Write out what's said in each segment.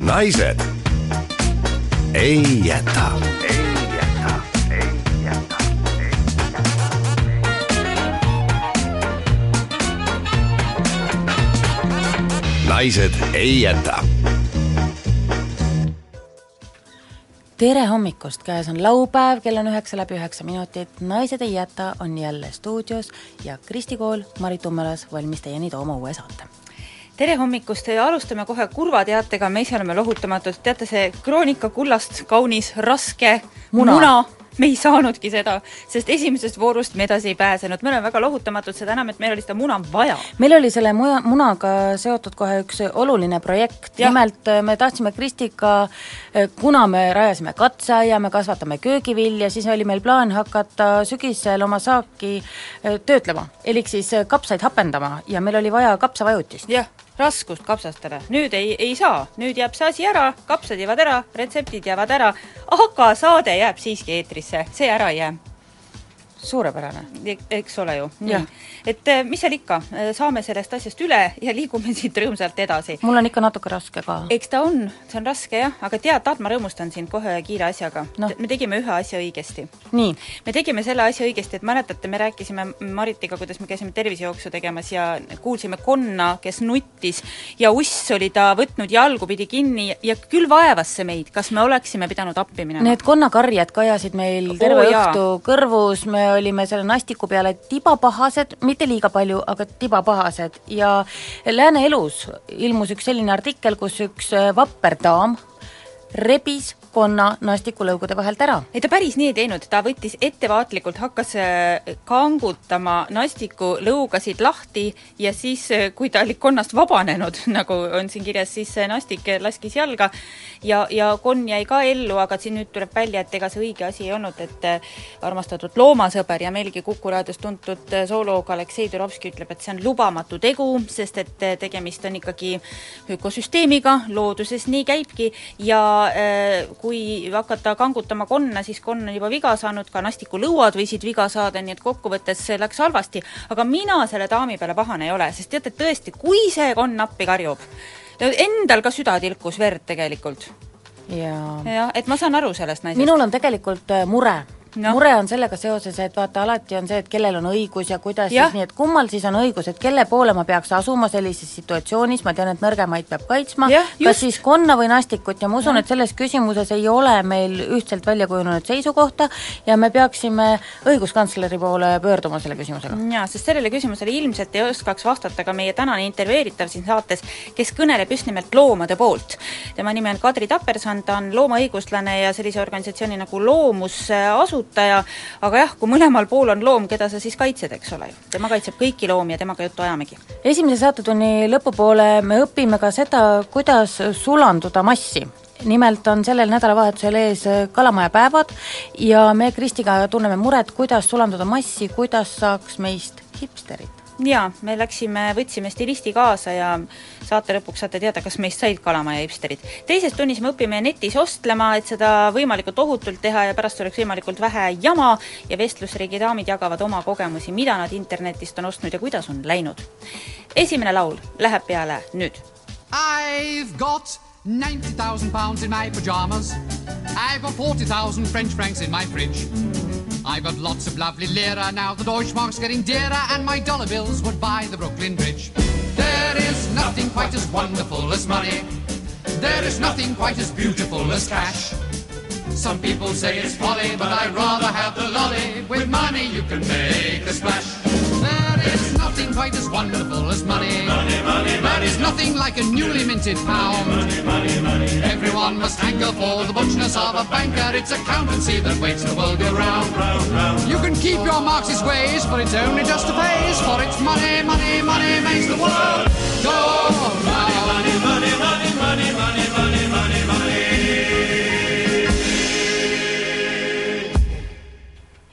Naised. Ei jäta. naised ei jäta. Tere hommikust, käes on laupäev, kell on üheksa läbi üheksa minutit, Naised ei jäta on jälle stuudios ja Kristi Kool, Mari Tummelas valmis teieni tooma uue saate tere hommikust! Ja alustame kohe kurva teatega, me ise oleme lohutamatud, teate see Kroonika kullast kaunis raske muna, muna. Me ei saanudki seda, sest esimesest voorust me edasi ei pääsenud, me oleme väga lohutamatud, seda enam, et meil oli seda muna vaja. meil oli selle muja, munaga seotud kohe üks oluline projekt, nimelt äh, me tahtsime Kristiga, äh, kuna me rajasime katseaia, me kasvatame köögivilja, siis oli meil plaan hakata sügisel oma saaki äh, töötlema, elik siis kapsaid hapendama ja meil oli vaja kapsavajutist. jah raskust kapsastele. nüüd ei, ei saa, nüüd jääb see asi ära, kapsad jäävad ära, retseptid jäävad ära, aga saade jääb siiski eetrisse, see ära ei jää suurepärane. eks ole ju, nii. et eh, mis seal ikka, eh, saame sellest asjast üle ja liigume siit rõõmsalt edasi. mul on ikka natuke raske ka. eks ta on, see on raske jah, aga tead, Taat, ma rõõmustan sind kohe kiire asjaga no.. me tegime ühe asja õigesti. nii? me tegime selle asja õigesti, et mäletate, me rääkisime Maritiga, kuidas me käisime tervisejooksu tegemas ja kuulsime konna, kes nuttis ja uss oli ta võtnud jalgupidi kinni ja küll vaevas see meid, kas me oleksime pidanud appi minema? Need konnakarjed kajasid meil terve oh, õhtu kõrvus, me olime selle nastiku peale tibapahased, mitte liiga palju, aga tibapahased. Ja Lääne Elus ilmus üks selline artikkel, kus üks vapper daam rebis konna nastikulõugude vahelt ära. ei ta päris nii ei teinud, ta võttis ettevaatlikult, hakkas äh, kangutama nastikulõugasid lahti ja siis, äh, kui ta oli konnast vabanenud, nagu on siin kirjas, siis see nastik laskis jalga ja, ja konn jäi ka ellu, aga siin nüüd tuleb välja, et ega see õige asi ei olnud, et äh, armastatud loomasõber ja meilgi Kuku raadios tuntud zooloog Aleksei Turovski ütleb, et see on lubamatu tegu, sest et tegemist on ikkagi ökosüsteemiga, looduses nii käibki ja äh, kui hakata kangutama konna, siis konn on juba viga saanud, ka nastikulõuad võisid viga saada, nii et kokkuvõttes see läks halvasti. aga mina selle daami peale pahane ei ole, sest teate tõesti, kui see konn appi karjub, endal ka süda tilkus verd tegelikult. jaa. jah, et ma saan aru sellest naisest. minul on tegelikult äh, mure no. mure on sellega seoses, et vaata, alati on see, et kellel on õigus ja kuidas ja. siis nii, et kummal siis on õigus, et kelle poole ma peaks asuma sellises situatsioonis, ma tean, et nõrgemaid peab kaitsma, kas siis konna või nastikut ja ma usun, et selles küsimuses ei ole meil ühtselt välja kujunenud seisukohta ja me peaksime õiguskantsleri poole pöörduma selle küsimusega. jaa, sest sellele küsimusele ilmselt ei oskaks vastata ka meie tänane intervjueeritav siin saates, kes kõneleb just nimelt loomade poolt. tema nimi on Kadri Taperson, ta on loomaõiguslane ja sellise organisatsiooni nagu Loomus asutaja, kasutaja, aga jah, kui mõlemal pool on loom, keda sa siis kaitsed, eks ole ju. tema kaitseb kõiki loomi ja temaga juttu ajamegi. esimese saatetunni lõpupoole me õpime ka seda, kuidas sulanduda massi nimelt on sellel nädalavahetusel ees kalamaja päevad ja me Kristiga tunneme muret, kuidas sulanduda massi, kuidas saaks meist hipsterid jaa, me läksime, võtsime stilisti kaasa ja saate lõpuks saate teada, kas meist said kalamaja hipsterid. teises tunnis me õpime netis ostlema, et seda võimalikult ohutult teha ja pärast oleks võimalikult vähe jama ja vestlusriigi daamid jagavad oma kogemusi, mida nad internetist on ostnud ja kuidas on läinud. esimene laul läheb peale nüüd. I've got ninety thousand pounds in my pajamas. I've got forty thousand French francs in my fridge. I've got lots of lovely lira now. The Deutschmark's getting dearer, and my dollar bills would buy the Brooklyn Bridge. There is nothing quite as wonderful as money. There is nothing quite as beautiful as cash. Some people say it's folly, but I'd rather have the lolly. With money you can make a splash. There is nothing quite as wonderful as money. Money, money, money. There is nothing like a newly minted pound. Money, money, money. Everyone must hanker for the butchness of a banker. It's accountancy that makes the world go round. round, round. You can keep your Marxist ways, but it's only just a phase. For it's money, money, money makes the world go round. Money, Money, money, money, money, money.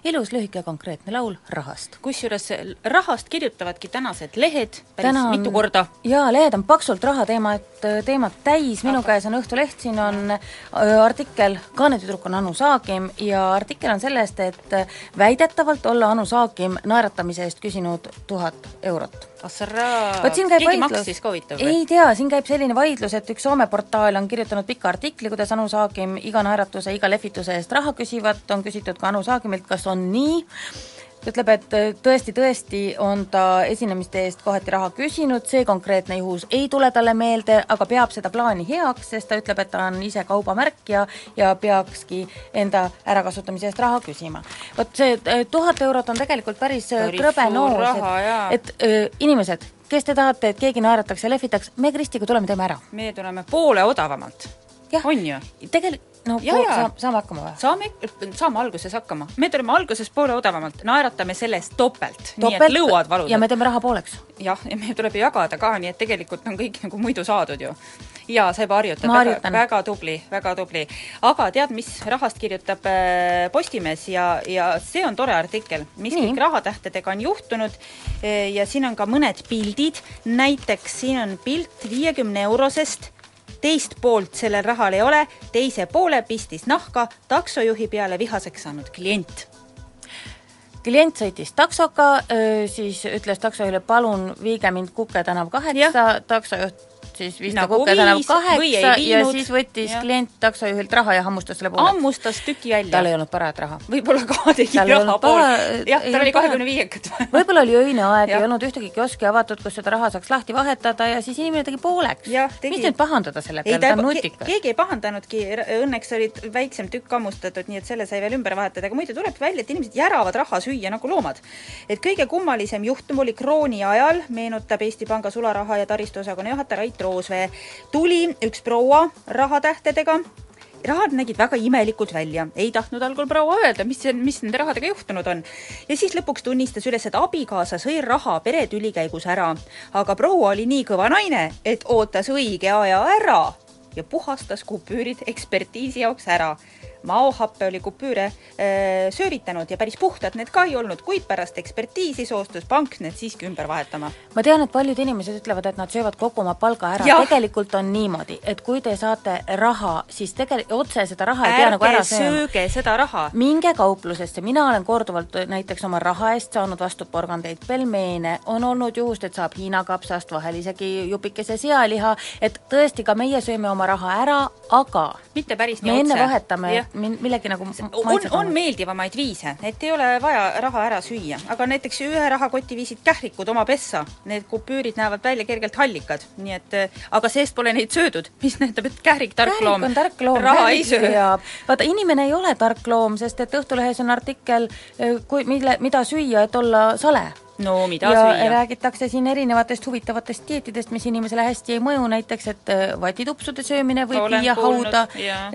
Ilus, lühike konkreetne laul rahast. kusjuures rahast kirjutavadki tänased lehed päris Täna on, mitu korda. jaa, lehed on paksult rahateemat, teemat täis, minu käes on Õhtuleht, siin on äh, artikkel, kaanetüdruk on Anu Saagim ja artikkel on sellest, et väidetavalt olla Anu Saagim naeratamise eest küsinud tuhat eurot vot siin käib või? ei tea, siin käib selline vaidlus, et üks Soome portaal on kirjutanud pika artikli, kuidas Anu Saagim iga naeratuse, iga lehvituse eest raha küsivat, on küsitud ka Anu Saagimilt, kas on nii, ütleb, et äh, tõesti, tõesti on ta esinemiste eest kohati raha küsinud, see konkreetne juhus ei tule talle meelde, aga peab seda plaani heaks, sest ta ütleb, et ta on ise kaubamärk ja, ja peakski enda ärakasutamise eest raha küsima. vot see äh, tuhat eurot on tegelikult päris, äh, krõbe noos, et, et inimesed, kes te tahate, et keegi naerataks ja lehvitaks, me Kristiga tuleme, teeme ära. meie tuleme poole odavamalt. on ju? tegelikult no ja, ja. Saame, saame hakkama või? saame, saame alguses hakkama. me tuleme alguses poole odavamalt, naeratame selle eest topelt, nii et lõuad valuvad. ja me teeme raha pooleks. jah, ja meil tuleb jagada ka, nii et tegelikult on kõik nagu muidu saadud ju. jaa, sa juba harjutad, väga, väga tubli, väga tubli. aga tead, mis rahast kirjutab äh, Postimees ja, ja see on tore artikkel, mis nii. kõik rahatähtedega on juhtunud äh, ja siin on ka mõned pildid, näiteks siin on pilt viiekümne eurosest teist poolt sellel rahal ei ole, teise poole pistis nahka taksojuhi peale vihaseks saanud klient. Klient sõitis taksoga, siis ütles taksojuhile, palun viige mind Kuke tänav kaheksa, taksojuht siis nagu Kuke tänav kaheksa ja siis võttis ja. klient taksojuhilt raha ja hammustas selle pooleks. hammustas tüki välja. tal ei olnud parat raha. võib-olla ka tegi raha pool. jah, tal oli kahekümne viiekat. võib-olla oli õine aeg, ei olnud ühtegi kioski avatud, kus seda raha saaks lahti vahetada ja siis inimene tegi pooleks. mis nüüd pahandada selle peale, ta on nutikas. keegi ei pahandanudki, õnneks oli väiksem tükk hammustatud, nii et selle sai veel ümber vahetada, aga muidu tuleb välja, et inimesed järavad raha süüa nagu loomad. et kõige kummalisem juhtum oli krooni ajal, meenutab Eesti Panga sularaha ja taristuosakonna juhataja Rait Roosvee. tuli üks proua rahatähtedega rahad nägid väga imelikult välja, ei tahtnud algul proua öelda, mis, mis nende rahadega juhtunud on. ja siis lõpuks tunnistas üles, et abikaasa sõi raha peretüli käigus ära. aga proua oli nii kõva naine, et ootas õige aja ära ja puhastas kupüürid ekspertiisi jaoks ära maohappe oli kupüüre äh, söövitanud ja päris puhtad need ka ei olnud, kuid pärast ekspertiisi soostus pank need siiski ümber vahetama. ma tean, et paljud inimesed ütlevad, et nad söövad kogu oma palga ära, tegelikult on niimoodi, et kui te saate raha, siis tegelikult otse seda raha ei pea nagu ära sööma. sööge seda raha. minge kauplusesse, mina olen korduvalt näiteks oma raha eest saanud vastu porgandeid, pelmeene, on olnud juhust, et saab Hiina kapsast, vahel isegi jupikese sealiha, et tõesti, ka meie sööme oma raha ära, aga mitte päris nii me otse. enne vahetame ja millegi nagu on, on meeldivamaid viise, et ei ole vaja raha ära süüa, aga näiteks ühe rahakoti viisid kährikud oma pessa, need kupüürid näevad välja kergelt hallikad, nii et aga seest pole neid söödud, mis näitab, et kährik, tark kährik loom, tark loom, raha ei söö. vaata, inimene ei ole tark loom, sest et Õhtulehes on artikkel, kui, mille, mida süüa, et olla sale no mida ja süüa? räägitakse siin erinevatest huvitavatest dieetidest, mis inimesele hästi ei mõju, näiteks et äh, vatitupsude söömine võib Olen viia hauda,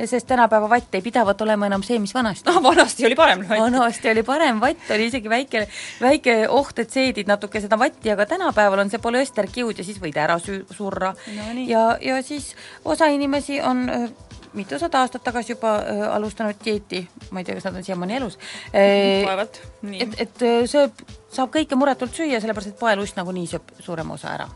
sest tänapäeva vatt ei pidavat olema enam see, mis vanasti no,. vanasti oli parem vatt. vanasti oli parem vatt, oli isegi väike, väike oht, et seedid natuke seda vatti, aga tänapäeval on see polüesterkiud ja siis võid ära sü-, surra no,. ja, ja siis osa inimesi on äh, mitusada aastat tagasi juba äh, alustanud dieeti, ma ei tea, kas nad on siiamaani elus äh,. vaevalt, nii. et, et äh, sööb, saab kõike muretult süüa, sellepärast et poelust nagunii sööb suurema osa ära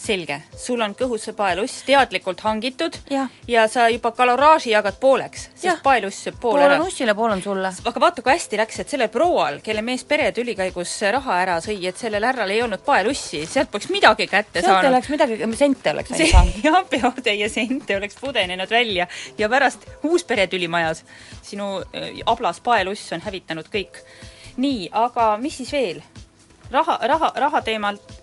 selge, sul on kõhus see paeluss teadlikult hangitud ja, ja sa juba kaloraaži jagad pooleks, sest paeluss sööb pool, pool ära. pool on ussile, pool on sulle. aga vaata, kui hästi läks, et sellel proual, kelle mees peretüli käigus raha ära sõi, et sellel härral ei olnud paelussi, sealt poleks midagi kätte sealt saanud. sealt oleks midagi, sente oleks ainult saanud. jah, peotäie sente oleks pudenenud välja ja pärast uus peretüli majas sinu äh, ablas paeluss on hävitanud kõik. nii, aga mis siis veel? raha, raha, raha teemalt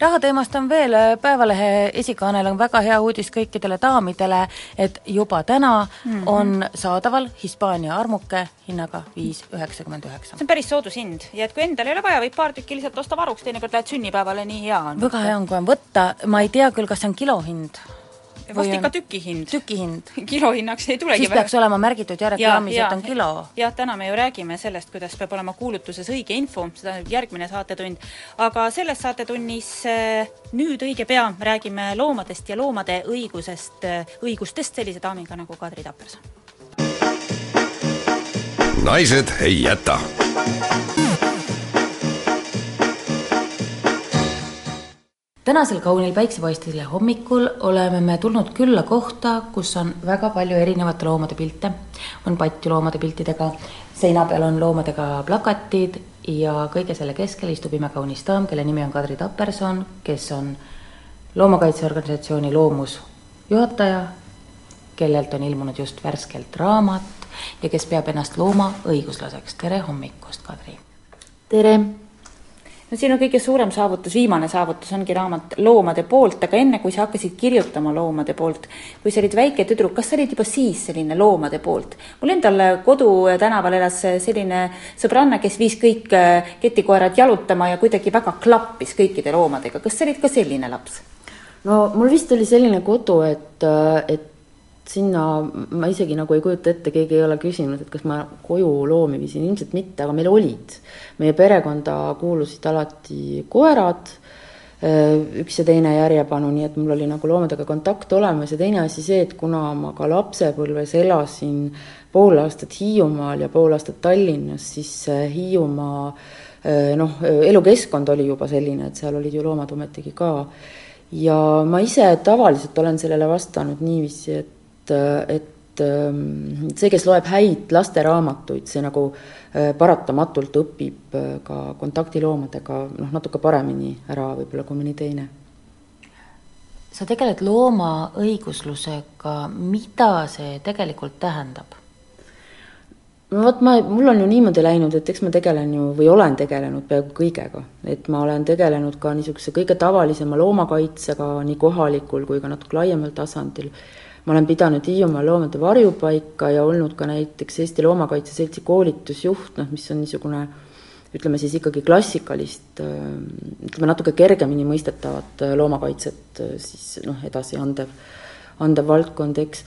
rahateemast on veel, äh, Päevalehe esikaanel on väga hea uudis kõikidele daamidele, et juba täna mm -hmm. on saadaval Hispaania armuke hinnaga viis üheksakümmend üheksa. see on päris soodus hind ja et kui endal ei ole vaja, võib paar tükki lihtsalt osta varuks, teinekord lähed sünnipäevale, nii hea on. väga hea on, kui on võtta, ma ei tea küll, kas see on kilohind vast ikka tükihind. tükihind. kilohinnaks ei tulegi siis peaks vähe. olema märgitud järjekraamis, et on kilo. jah, täna me ju räägime sellest, kuidas peab olema kuulutuses õige info, seda järgmine saatetund. aga selles saatetunnis eh, nüüd õige pea räägime loomadest ja loomade õigusest, eh, õigustest sellise daamiga nagu Kadri Taperson naised ei jäta tänasel kaunil päiksepaistel hommikul oleme me tulnud külla kohta, kus on väga palju erinevate loomade pilte. on patju loomade piltidega, seina peal on loomadega plakatid ja kõige selle keskel istub imekaunis daam, kelle nimi on Kadri Taperson, kes on loomakaitseorganisatsiooni Loomus juhataja, kellelt on ilmunud just värskelt raamat ja kes peab ennast loomaõiguslaseks. tere hommikust, Kadri! tere! No sinu kõige suurem saavutus, viimane saavutus ongi raamat Loomade poolt, aga enne, kui sa hakkasid kirjutama Loomade poolt, kui sa olid väike tüdruk, kas sa olid juba siis selline Loomade poolt? mul endal kodutänaval elas selline sõbranna, kes viis kõik äh, ketikoerad jalutama ja kuidagi väga klappis kõikide loomadega, kas sa olid ka selline laps? no mul vist oli selline kodu, et, äh, et sinna ma isegi nagu ei kujuta ette, keegi ei ole küsinud, et kas ma koju loomi viisin, ilmselt mitte, aga meil olid. meie perekonda kuulusid alati koerad, äh, üks ja teine järjepanu, nii et mul oli nagu loomadega kontakt olemas. Ja teine asi see, et kuna ma ka lapsepõlves elasin pool aastat Hiiumaal ja pool aastat Tallinnas, siis Hiiumaa äh, noh, elukeskkond oli juba selline, et seal olid ju loomad ometigi ka. Ja ma ise tavaliselt olen sellele vastanud niiviisi, et et, ähm, see, kes loeb häid lasteraamatuid, see nagu äh, paratamatult õpib äh, ka kontaktiloomadega noh, natuke paremini ära võib-olla kui mõni teine. sa tegeled loomaõiguslusega, mida see tegelikult tähendab? no vot, ma, mul on ju niimoodi läinud, et eks ma tegelen ju või olen tegelenud peaaegu kõigega, et ma olen tegelenud ka niisuguse kõige tavalisema loomakaitsega nii kohalikul kui ka natuke laiemal tasandil ma olen pidanud Hiiumaa loomade varjupaika ja olnud ka näiteks Eesti Loomakaitse Seltsi koolitusjuht, noh, mis on niisugune ütleme siis ikkagi klassikalist, ütleme natuke kergemini mõistetavat loomakaitset siis noh, edasi andev, andev valdkond, eks.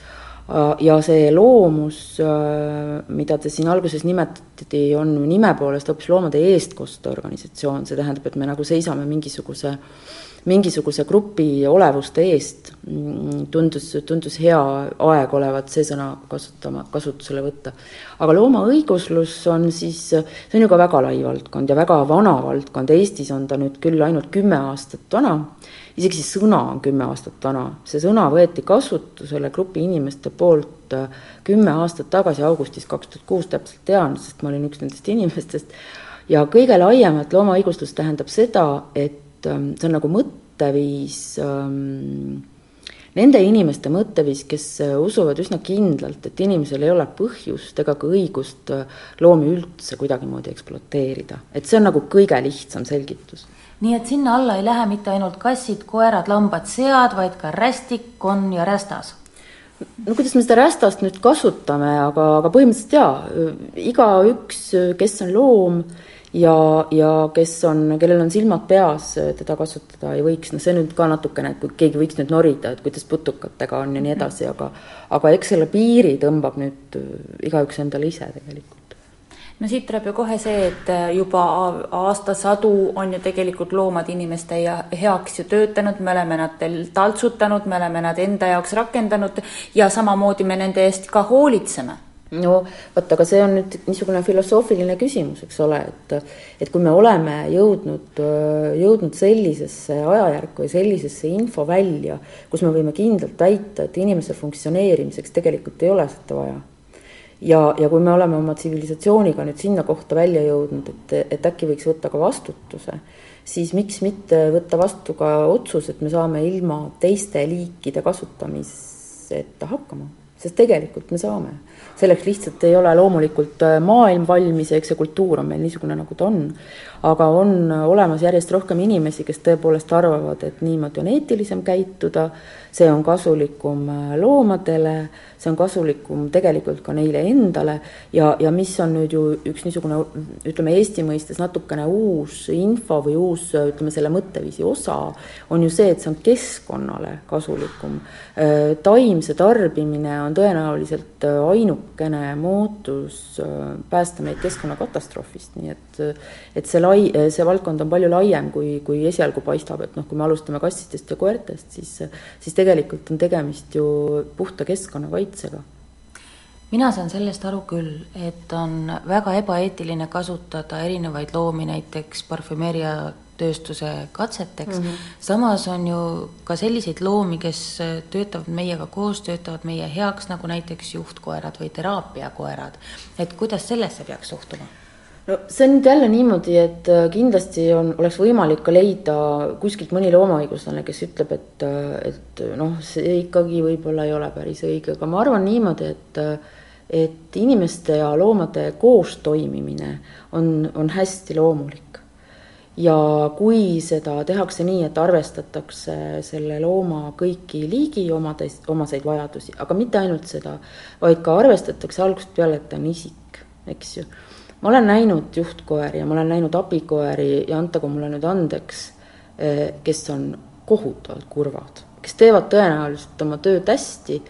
ja see loomus, mida te siin alguses nimetati, on nime poolest hoopis loomade eestkosteorganisatsioon, see tähendab, et me nagu seisame mingisuguse äh, mingisuguse grupi olevuste eest tundus, tundus hea aeg olevat see sõna kasutama, kasutusele võtta. aga loomaõiguslus on siis, see on ju ka väga lai valdkond ja väga vana valdkond, Eestis on ta nüüd küll ainult kümme aastat vana, isegi see sõna on kümme aastat vana, see sõna võeti kasutusele grupi inimeste poolt äh, kümme aastat tagasi, augustis kaks tuhat kuus täpselt tean, sest ma olin üks nendest inimestest, ja kõige laiemalt loomaõiguslus tähendab seda, et see on nagu mõtteviis ähm, nende inimeste mõtteviis, kes äh, usuvad üsna kindlalt, et inimesel ei ole põhjust ega ka õigust äh, loomi üldse kuidagimoodi ekspluateerida. et see on nagu kõige lihtsam selgitus. nii et sinna alla ei lähe mitte ainult kassid, koerad, lambad, sead, vaid ka rästik, konn ja rästas? no kuidas me seda rästast nüüd kasutame, aga, aga põhimõtteliselt jaa, igaüks, kes on loom, ja, ja kes on, kellel on silmad peas, teda kasutada ei võiks, noh, see nüüd ka natukene, et kui keegi võiks nüüd norida, et kuidas putukatega on ja nii edasi, aga aga eks selle piiri tõmbab nüüd igaüks endale ise tegelikult. No siit tuleb ju kohe see, et juba aastasadu on ju tegelikult loomad inimeste ja heaks ju töötanud, me oleme nad taltsutanud, me oleme nad enda jaoks rakendanud ja samamoodi me nende eest ka hoolitseme no vot, aga see on nüüd niisugune filosoofiline küsimus, eks ole, et et kui me oleme jõudnud, jõudnud sellisesse ajajärku ja sellisesse infovälja, kus me võime kindlalt väita, et inimese funktsioneerimiseks tegelikult ei ole seda vaja. ja, ja kui me oleme oma tsivilisatsiooniga nüüd sinna kohta välja jõudnud, et, et äkki võiks võtta ka vastutuse, siis miks mitte võtta vastu ka otsus, et me saame ilma teiste liikide kasutamiseta hakkama, sest tegelikult me saame selleks lihtsalt ei ole loomulikult äh, maailm valmis ja eks see kultuur on meil niisugune, nagu ta on. aga on olemas järjest rohkem inimesi, kes tõepoolest arvavad, et niimoodi on eetilisem käituda, see on kasulikum äh, loomadele, see on kasulikum tegelikult ka neile endale ja, ja mis on nüüd ju üks niisugune ütleme Eesti mõistes natukene uus info või uus ütleme selle mõtteviisi osa, on ju see, et see on keskkonnale kasulikum. Äh, taimse tarbimine on tõenäoliselt ainuke ainukene muutus äh, päästa meid keskkonnakatastroofist, nii et et see lai, see valdkond on palju laiem, kui, kui esialgu paistab, et noh, kui me alustame kassidest ja koertest, siis siis tegelikult on tegemist ju puhta keskkonnakaitsega mina saan sellest aru küll, et on väga ebaeetiline kasutada erinevaid loomi näiteks parfümeeriatööstuse katseteks mm, -hmm. samas on ju ka selliseid loomi, kes töötavad meiega koos, töötavad meie heaks, nagu näiteks juhtkoerad või teraapiakoerad. et kuidas sellesse peaks suhtuma? No see on nüüd jälle niimoodi, et äh, kindlasti on, oleks võimalik ka leida kuskilt mõni loomaõiguslane, kes ütleb, et, äh, et noh, see ikkagi võib-olla ei ole päris õige, aga ma arvan niimoodi, et äh, et inimeste ja loomade koostoimimine on, on hästi loomulik. ja kui seda tehakse nii, et arvestatakse selle looma kõiki liigi omades, omaseid vajadusi, aga mitte ainult seda, vaid ka arvestatakse algusest peale, et ta on isik, eks ju ma olen näinud juhtkoeri ja ma olen näinud abikoeri ja antagu mulle nüüd andeks, eh, kes on kohutavalt kurvad, kes teevad tõenäoliselt oma tööd hästi,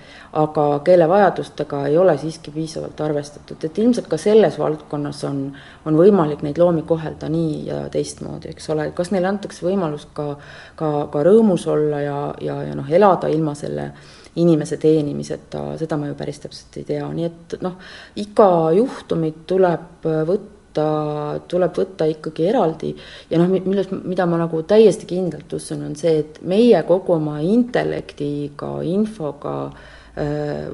aga kelle vajadustega ei ole siiski piisavalt arvestatud, et ilmselt ka selles valdkonnas on, on võimalik neid loomi kohelda nii ja teistmoodi, eks ole, kas neile antakse võimalus ka, ka, ka rõõmus olla ja, ja, ja noh, elada ilma selle äh, inimese teenimiseta, seda ma ju päris täpselt ei tea, nii et noh, iga juhtumit tuleb võtta, tuleb võtta ikkagi eraldi. Ja noh, milles, mida ma nagu täiesti kindlalt usun, on see, et meie kogu oma intellektiga, infoga äh,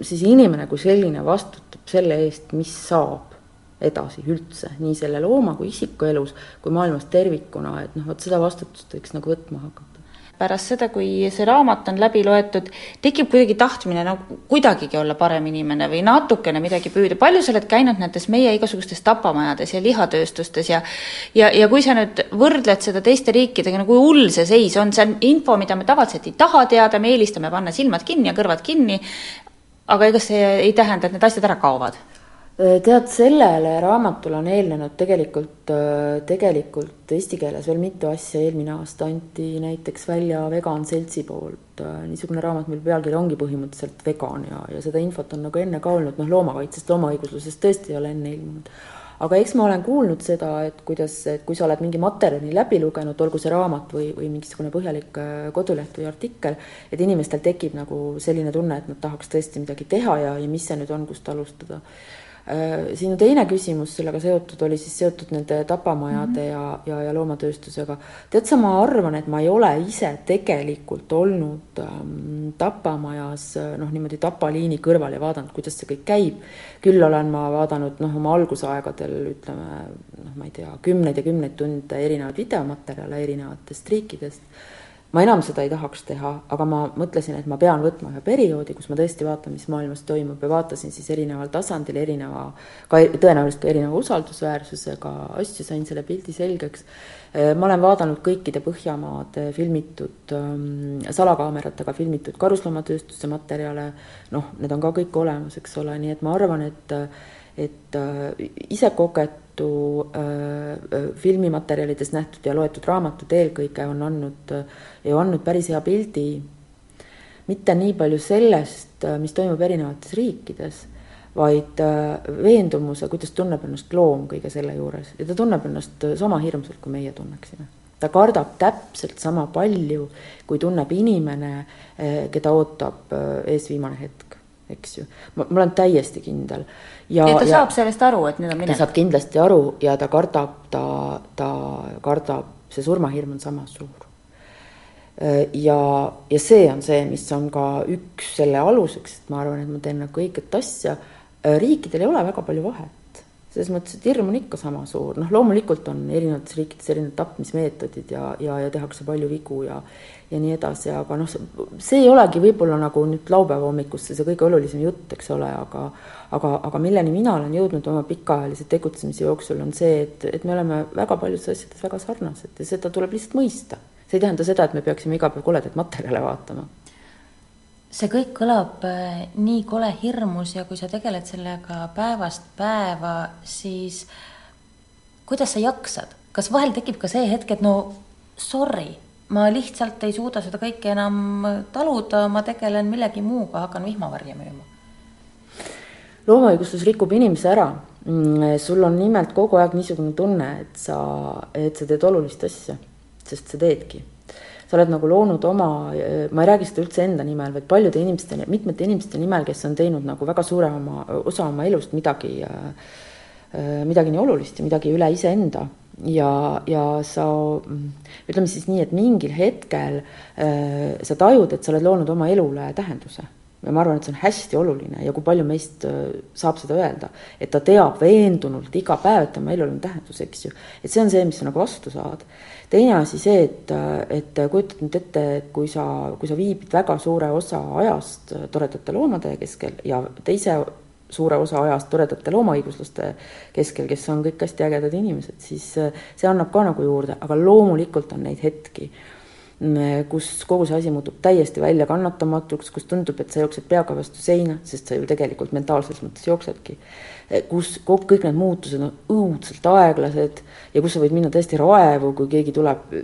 siis inimene kui selline vastutab selle eest, mis saab edasi üldse, nii selle looma kui isiku elus, kui maailmas tervikuna, et noh, vot seda vastutust võiks nagu võtma hakata pärast seda, kui see raamat on läbi loetud, tekib kuidagi tahtmine no kuidagigi olla parem inimene või natukene midagi püüda. palju sa oled käinud nendes meie igasugustes tapamajades ja lihatööstustes ja ja, ja kui sa nüüd võrdled seda teiste riikidega, no kui hull see seis on, see on info, mida me tavaliselt ei taha teada, me eelistame panna silmad kinni ja kõrvad kinni, aga ega see ei tähenda, et need asjad ära kaovad tead, sellele raamatule on eelnenud tegelikult, äh, tegelikult eesti keeles veel mitu asja, eelmine aasta anti näiteks välja Vegan Seltsi poolt äh, niisugune raamat, mille pealkiri ongi põhimõtteliselt vegan ja, ja seda infot on nagu enne ka olnud, noh, loomakaitsest, loomaõiguslusest tõesti ei ole enne ilmunud. aga eks ma olen kuulnud seda, et kuidas, et kui sa oled mingi materjali läbi lugenud, olgu see raamat või, või mingisugune põhjalik koduleht või artikkel, et inimestel tekib nagu selline tunne, et nad tahaks tõesti midagi teha ja, ja mis see nüüd on, kust alustada Äh, sinu teine küsimus sellega seotud oli siis seotud nende tapamajade mm -hmm. ja, ja, ja loomatööstusega. tead sa, ma arvan, et ma ei ole ise tegelikult olnud ähm, tapamajas noh, niimoodi tapaliini kõrval ja vaadanud, kuidas see kõik käib. küll olen ma vaadanud noh, oma algusaegadel ütleme noh, ma ei tea, kümneid ja kümneid tunde erinevaid videomaterjale erinevatest riikidest ma enam seda ei tahaks teha, aga ma mõtlesin, et ma pean võtma ühe perioodi, kus ma tõesti vaatan, mis maailmas toimub ja vaatasin siis erineval tasandil erineva, ka tõenäoliselt ka erineva usaldusväärsusega asju, sain selle pildi selgeks. ma olen vaadanud kõikide Põhjamaade filmitud ähm, salakaameratega filmitud karusloomatööstuse materjale, noh, need on ka kõik olemas, eks ole, nii et ma arvan, et et äh, ise kogetu äh, äh, filmimaterjalides nähtud ja loetud raamatud eelkõige on andnud ja andnud päris hea pildi. Mitte nii palju sellest, mis toimub erinevates riikides, vaid veendumuse, kuidas tunneb ennast loom kõige selle juures. Ja ta tunneb ennast sama hirmsalt, kui meie tunneksime. ta kardab täpselt sama palju, kui tunneb inimene, keda ootab ees viimane hetk, eks ju. ma, olen täiesti kindel ja, ja ta ja, saab sellest aru, et nüüd on minek? ta saab kindlasti aru ja ta kardab, ta, ta kardab, see surmahirm on sama suur. ja, ja see on see, mis on ka üks selle aluseks, et ma arvan, et ma teen nagu õiget asja. riikidel ei ole väga palju vahet selles mõttes, et hirm on ikka sama suur, noh, loomulikult on erinevates riikides erinevad tapmismeetodid ja, ja, ja tehakse palju vigu ja ja nii edasi, aga noh, see ei olegi võib-olla nagu nüüd laupäeva hommikusse see kõige olulisem jutt, eks ole, aga aga, aga milleni mina olen jõudnud oma pikaajalise tegutsemise jooksul, on see, et, et me oleme väga paljudes asjades väga sarnased ja seda tuleb lihtsalt mõista. see ei tähenda seda, et me peaksime iga päev koledaid materjale vaatama. See kõik kõlab äh, nii kole hirmus ja kui sa tegeled sellega päevast päeva, siis kuidas sa jaksad, kas vahel tekib ka see hetk, et no sorry, ma lihtsalt ei suuda seda kõike enam taluda, ma tegelen millegi muuga, hakkan vihmavarje müüma loomaõigustus rikub inimese ära. Mm, sul on nimelt kogu aeg niisugune tunne, et sa, et sa teed olulist asja, sest sa teedki. Sa oled nagu loonud oma, ma ei räägi seda üldse enda nimel, vaid paljude inimeste, mitmete inimeste nimel, kes on teinud nagu väga suure oma, osa oma elust midagi, midagi nii olulist ja midagi üle iseenda. Ja, ja sa ütleme siis nii, et mingil hetkel äh, sa tajud, et sa oled loonud oma elule tähenduse ja ma arvan, et see on hästi oluline ja kui palju meist äh, saab seda öelda, et ta teab veendunult iga päev, et tema elul on tähendus, eks ju. et see on see, mis sa nagu vastu saad. teine asi see, et, äh, et kujutad nüüd ette, et kui sa, kui sa viibid väga suure osa ajast äh, toredate loomade keskel ja teise suure osa ajast toredate loomaõiguslaste keskel, kes on kõik hästi ägedad inimesed, siis see annab ka nagu juurde, aga loomulikult on neid hetki kus kogu see asi muutub täiesti väljakannatamatuks, kus tundub, et sa jooksed peaga vastu seina, sest sa ju tegelikult mentaalses mõttes jooksedki. kus kõik need muutused on õudselt aeglased ja kus sa võid minna täiesti raevu, kui keegi tuleb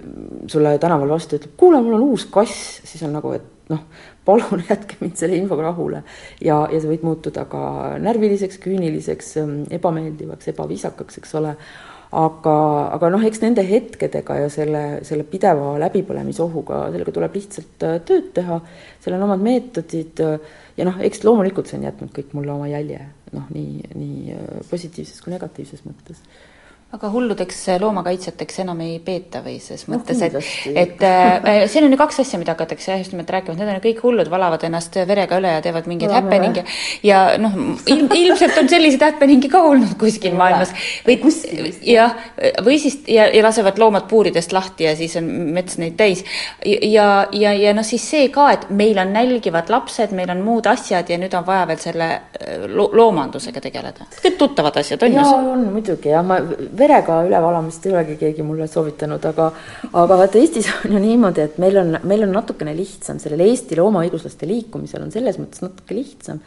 sulle tänaval vastu ütleb, kuule, mul on uus kass, siis on nagu, et noh, palun jätke mind selle infoga rahule. ja, ja sa võid muutuda ka närviliseks, küüniliseks, ebameeldivaks, ebaviisakaks, eks ole aga, aga noh, eks nende hetkedega ja selle, selle pideva läbipõlemisohuga, sellega tuleb lihtsalt äh, tööd teha, seal on omad meetodid äh, ja noh, eks loomulikult see on jätnud kõik mulle oma jälje, noh, nii, nii äh, positiivses kui negatiivses mõttes aga hulludeks loomakaitsjateks enam ei peeta või ses mõttes no,, et, et äh, siin on ju kaks asja, mida hakatakse jah, just nimelt rääkima, need on ju kõik hullud, valavad ennast verega üle ja teevad mingeid happening'e. ja noh, ilm, ilmselt on selliseid happening'e ka olnud kuskil maailmas. Või jah, või siis ja, ja lasevad loomad puuridest lahti ja siis on mets neid täis. Ja, ja, ja noh, siis see ka, et meil on nälgivad lapsed, meil on muud asjad ja nüüd on vaja veel selle äh, lo loomandusega tegeleda. kõik tuttavad asjad on ju. jaa, on muidugi. Jah, ma verega ülevalamist ei olegi keegi mulle soovitanud, aga, aga vaata Eestis on ju niimoodi, et meil on, meil on natukene lihtsam, sellel Eesti loomaõiguslaste liikumisel on selles mõttes natuke lihtsam,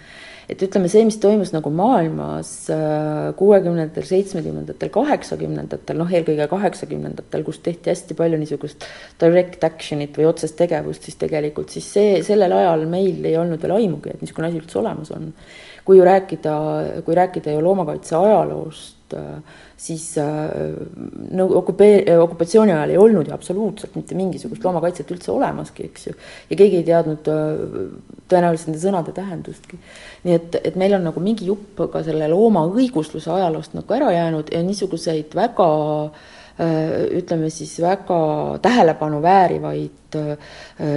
et ütleme, see, mis toimus nagu maailmas äh, kuuekümnendatel, seitsmekümnendatel, kaheksakümnendatel, noh, eelkõige kaheksakümnendatel, kus tehti hästi palju niisugust direct action'it või otsest tegevust, siis tegelikult siis see, sellel ajal meil ei olnud veel aimugi, et niisugune asi üldse olemas on. kui ju rääkida, kui rääkida ju loomakaitse ajaloost siis äh, no okupee-, okupatsiooni ajal ei olnud ju absoluutselt mitte mingisugust loomakaitset üldse olemaski, eks ju. ja keegi ei teadnud äh, tõenäoliselt nende sõnade tähendustki. nii et, et meil on nagu mingi jupp ka selle looma õigusluse ajaloost nagu ära jäänud ja niisuguseid väga äh, ütleme siis väga tähelepanu väärivaid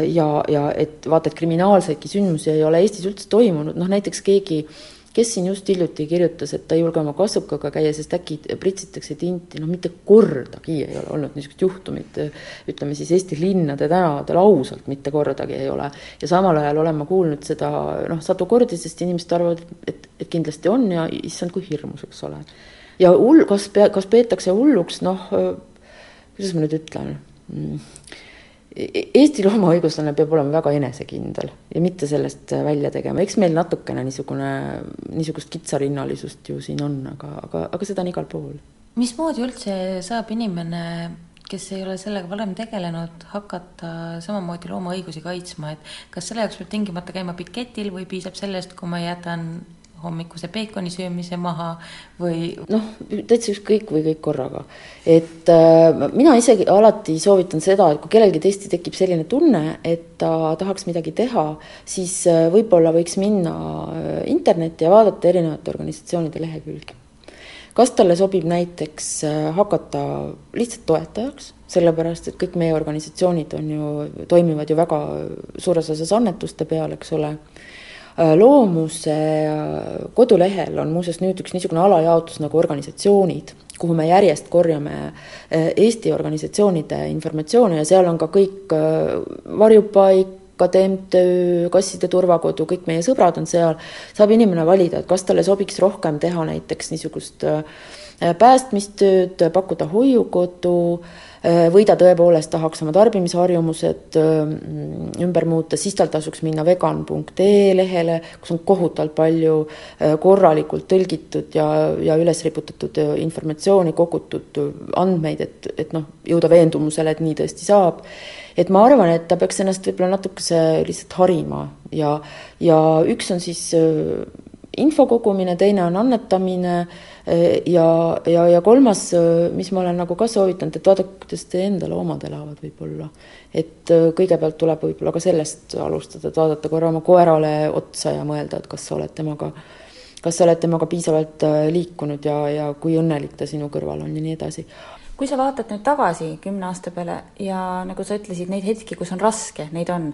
ja, ja et vaata, et kriminaalseidki sündmusi ei ole Eestis üldse toimunud, noh näiteks keegi äh, kes siin just hiljuti kirjutas, et ta ei julge oma kassukaga käia, sest äkki pritsitakse tinti, noh mitte kordagi ei ole olnud niisugust juhtumit, ütleme siis Eesti linnade tänavatel ausalt mitte kordagi ei ole. ja samal ajal olen ma kuulnud seda noh, sadu kordi, sest inimesed arvavad, et, et kindlasti on ja issand, kui hirmus, eks ole. ja hull, kas kas peetakse hulluks, noh, kuidas ma nüüd ütlen? Mm Eesti loomaõiguslane peab olema väga enesekindel ja mitte sellest välja tegema, eks meil natukene niisugune, niisugust kitsarinnalisust ju siin on, aga, aga, aga seda on igal pool. mismoodi üldse saab inimene, kes ei ole sellega varem tegelenud, hakata samamoodi loomaõigusi kaitsma, et kas selle jaoks peab tingimata käima piketil või piisab sellest, kui ma jätan hommikuse peekoni söömise maha või? noh, täitsa ükskõik või kõik korraga. et äh, mina isegi alati soovitan seda, et kui kellelgi tõesti tekib selline tunne, et ta tahaks midagi teha, siis äh, võib-olla võiks minna äh, internetti ja vaadata erinevate organisatsioonide lehekülgi. kas talle sobib näiteks äh, hakata lihtsalt toetajaks, sellepärast et kõik meie organisatsioonid on ju, toimivad ju väga suures osas annetuste peal, eks ole loomuse äh, kodulehel on muuseas nüüd üks niisugune alajaotus nagu organisatsioonid, kuhu me järjest korjame äh, Eesti organisatsioonide informatsiooni ja seal on ka kõik varjupaik, MTÜ, Kasside Turvakodu, kõik meie sõbrad on seal, saab inimene valida, et kas talle sobiks rohkem teha näiteks niisugust päästmistööd, pakkuda hoiukodu äh,, Äh, või ta tõepoolest tahaks oma tarbimisharjumused äh, ümber muuta, siis tal tasuks minna vegan.ee lehele, kus on kohutavalt palju äh, korralikult tõlgitud ja, ja üles riputatud informatsiooni, kogutud andmeid, et, et noh, jõuda veendumusele, et nii tõesti saab. et ma arvan, et ta peaks ennast võib-olla natukese lihtsalt harima ja, ja üks on siis info kogumine, teine on annetamine ja, ja, ja kolmas, mis ma olen nagu ka soovitanud, et vaadake, kuidas teie enda loomad elavad võib-olla. et kõigepealt tuleb võib-olla ka sellest alustada, et vaadata korra oma koerale otsa ja mõelda, et kas sa oled temaga, kas sa oled temaga piisavalt liikunud ja, ja kui õnnelik ta sinu kõrval on ja nii edasi kui sa vaatad nüüd tagasi kümne aasta peale ja nagu sa ütlesid, neid hetki, kus on raske, neid on,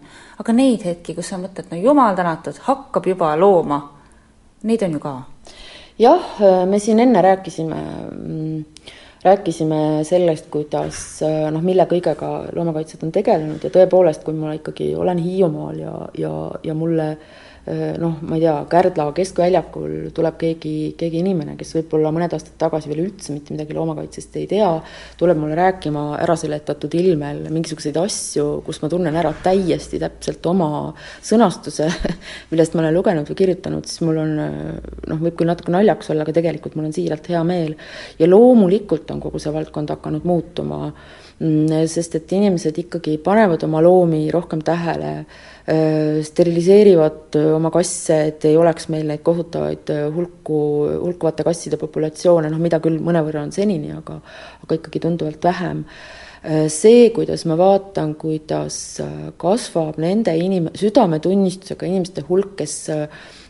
aga neid hetki, kus sa mõtled, no jumal tänatud, hakkab juba looma, neid on ju ka? Jah, me siin enne rääkisime, mm, rääkisime sellest, kuidas noh, mille kõigega loomakaitsjad on tegelenud ja tõepoolest, kui ma ikkagi olen Hiiumaal ja, ja, ja mulle äh, Äh, noh, ma ei tea, Kärdla keskväljakul tuleb keegi, keegi inimene, kes võib-olla mõned aastad tagasi veel üldse mitte midagi loomakaitsest ei tea, tuleb mulle rääkima äraseletatud ilmel mingisuguseid asju, kus ma tunnen ära täiesti täpselt oma sõnastuse, millest ma olen lugenud või kirjutanud, siis mul on noh, võib küll natuke naljakas olla, aga tegelikult mul on siiralt hea meel. ja loomulikult on kogu see valdkond hakanud muutuma, mm, sest et inimesed ikkagi panevad oma loomi rohkem tähele Äh, steriliseerivad äh, oma kasse, et ei oleks meil neid kohutavaid äh, hulku, hulkuvate kasside populatsioone, noh, mida küll mõnevõrra on senini, aga aga ikkagi tunduvalt vähem. See, kuidas ma vaatan, kuidas kasvab nende inim-, südametunnistusega inimeste hulk, kes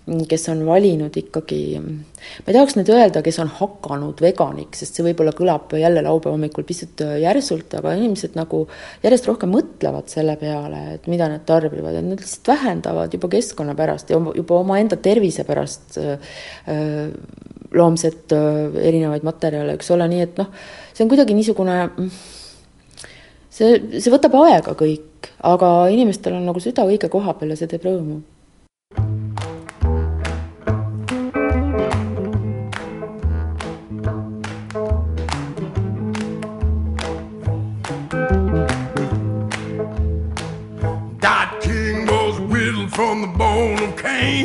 kes on valinud ikkagi, ma ei tahaks nüüd öelda, kes on hakanud veganiks, sest see võib-olla kõlab jälle laupäeva hommikul pisut järsult, aga inimesed nagu järjest rohkem mõtlevad selle peale, et mida nad tarbivad, et nad lihtsalt vähendavad juba keskkonna pärast ja juba omaenda tervise pärast äh, loomset äh, erinevaid materjale, eks ole, nii et noh, see on kuidagi niisugune see, see võtab aega kõik, aga inimestel on nagu süda õige koha peal ja see teeb rõõmu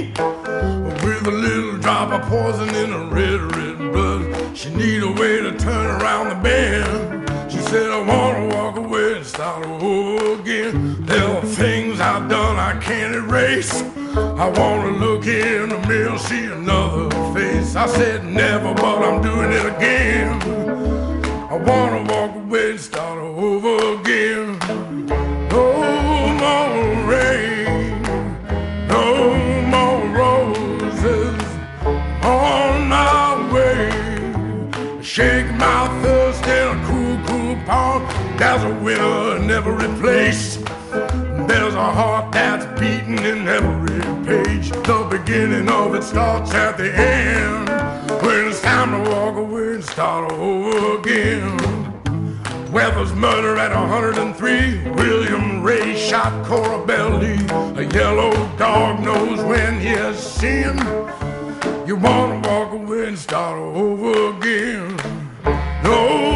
with a little drop of poison in her red, red blood. She need a way to turn around the bend. She said, I wanna walk away and start over again. There are things I've done I can't erase. I wanna look in the mirror, see another face. I said never, but I'm doing it again. I wanna walk away and start over again. Winner in. There's a heart that's beating in every page. The beginning of it starts at the end. When it's time to walk away and start over again. Weather's murder at 103. William Ray shot Cora Belly. A yellow dog knows when he has sinned. You wanna walk away and start over again. No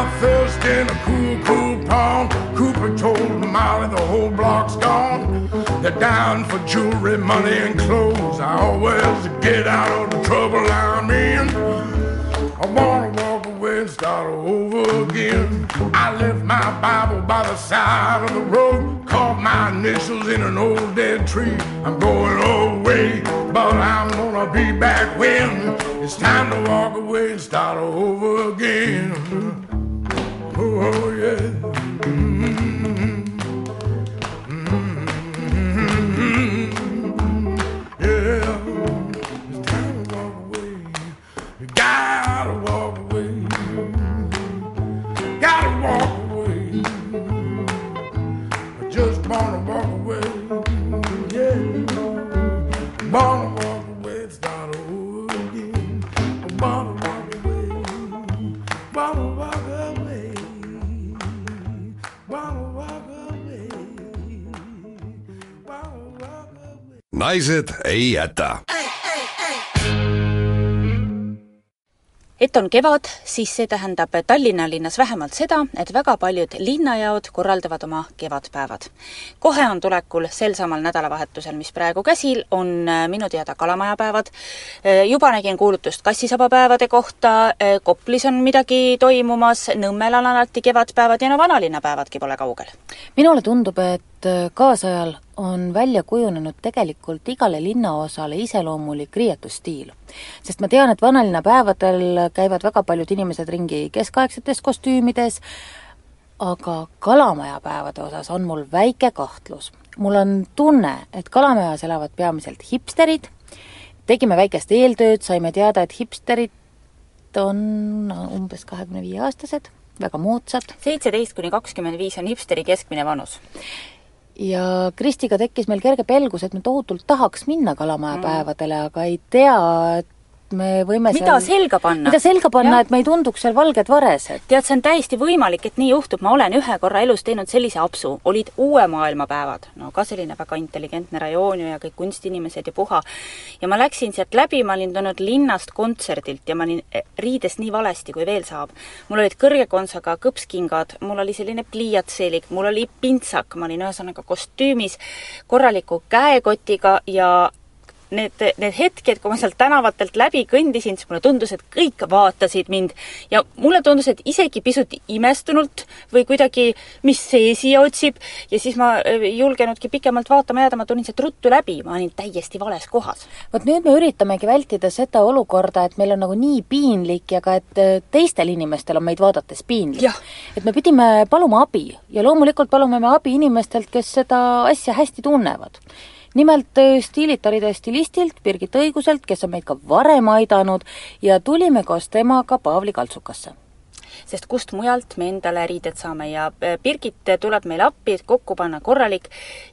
My thirst in a cool, cool pond. Cooper told Molly the whole block's gone. They're down for jewelry, money, and clothes. I always get out of the trouble I'm in. I wanna walk away and start over again. I left my Bible by the side of the road, caught my initials in an old dead tree. I'm going away, but I'm gonna be back when it's time to walk away and start over again oh yeah. Yeah, time to walk away. Gotta walk away. Gotta walk away. Just wanna walk away. Yeah, born naised ei jäta. et on kevad, siis see tähendab Tallinna linnas vähemalt seda, et väga paljud linnajaod korraldavad oma kevadpäevad. kohe on tulekul sel samal nädalavahetusel, mis praegu käsil, on äh, minu teada kalamajapäevad, äh, juba nägin kuulutust kassisabapäevade kohta, äh, Koplis on midagi toimumas, Nõmmel on alati kevadpäevad ja no vanalinnapäevadki pole kaugel. minule tundub, et kaasajal on välja kujunenud tegelikult igale linnaosale iseloomulik riietusstiil. sest ma tean, et vanalinna päevadel käivad väga paljud inimesed ringi keskaegsetes kostüümides, aga Kalamaja päevade osas on mul väike kahtlus. mul on tunne, et Kalamajas elavad peamiselt hipsterid, tegime väikest eeltööd, saime teada, et hipsterid on umbes kahekümne viie aastased, väga moodsad. seitseteist kuni kakskümmend viis on hipsteri keskmine vanus ja Kristiga tekkis meil kerge pelgus, et me tohutult tahaks minna Kalamaja mm. päevadele, aga ei tea, et me võime mida seal, selga panna? mida selga panna, et me ei tunduks seal valged varesed? tead, see on täiesti võimalik, et nii juhtub, ma olen ühe korra elus teinud sellise apsu, olid uue maailma päevad, no ka selline väga intelligentne rajoon ju ja kõik kunstinimesed ja puha. ja ma läksin sealt läbi, ma olin tulnud linnast kontserdilt ja ma olin eh, riides nii valesti, kui veel saab. mul olid kõrge kontsaga kõpskingad, mul oli selline pliiatseelik, mul oli pintsak, ma olin ühesõnaga kostüümis, korraliku käekotiga ja need, need hetked, kui ma sealt tänavatelt läbi kõndisin, siis mulle tundus, et kõik vaatasid mind. Ja mulle tundus, et isegi pisut imestunult või kuidagi, mis see siia otsib, ja siis ma ei äh, julgenudki pikemalt vaatama jääda, ma tulin sealt ruttu läbi, ma olin täiesti vales kohas. vot nüüd me üritamegi vältida seda olukorda, et meil on nagu nii piinlik ja ka et äh, teistel inimestel on meid vaadates piinlik. et me pidime paluma abi. Ja loomulikult palume me abi inimestelt, kes seda asja hästi tunnevad nimelt äh, stiilitaride stilistilt Birgit Õiguselt, kes on meid ka varem aidanud ja tulime koos temaga Paavli kaltsukasse sest kust mujalt me endale riided saame ja äh, Birgit tuleb meile appi, et kokku panna korralik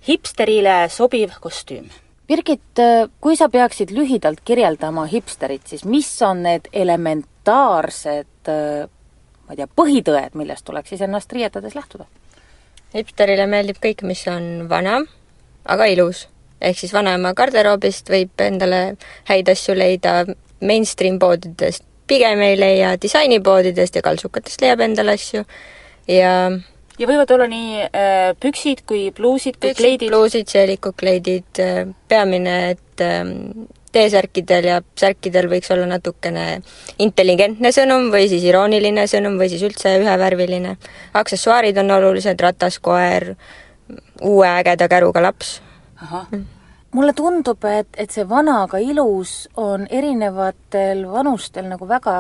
hipsterile sobiv kostüüm. Birgit, äh, kui sa peaksid lühidalt kirjeldama hipsterit, siis mis on need elementaarsed ma ei tea, põhitõed, millest tuleks siis ennast riietades lähtuda? hipsterile meeldib kõik, mis on vana, aga ilus ehk siis vanaema garderoobist võib endale häid asju leida mainstream poodidest, pigem ei leia disainipoodidest ja kaltsukatest leiab endale asju ja ja võivad olla nii äh, püksid kui pluusid kui kleidid? pluusid, seelikud, kleidid, äh, peamine, et äh, T-särkidel ja särkidel võiks olla natukene intelligentne sõnum või siis irooniline sõnum või siis üldse ühevärviline. aksessuaarid on olulised, ratas, koer, uue ägeda käruga laps mulle tundub, et, et see vana aga ilus on erinevatel vanustel nagu väga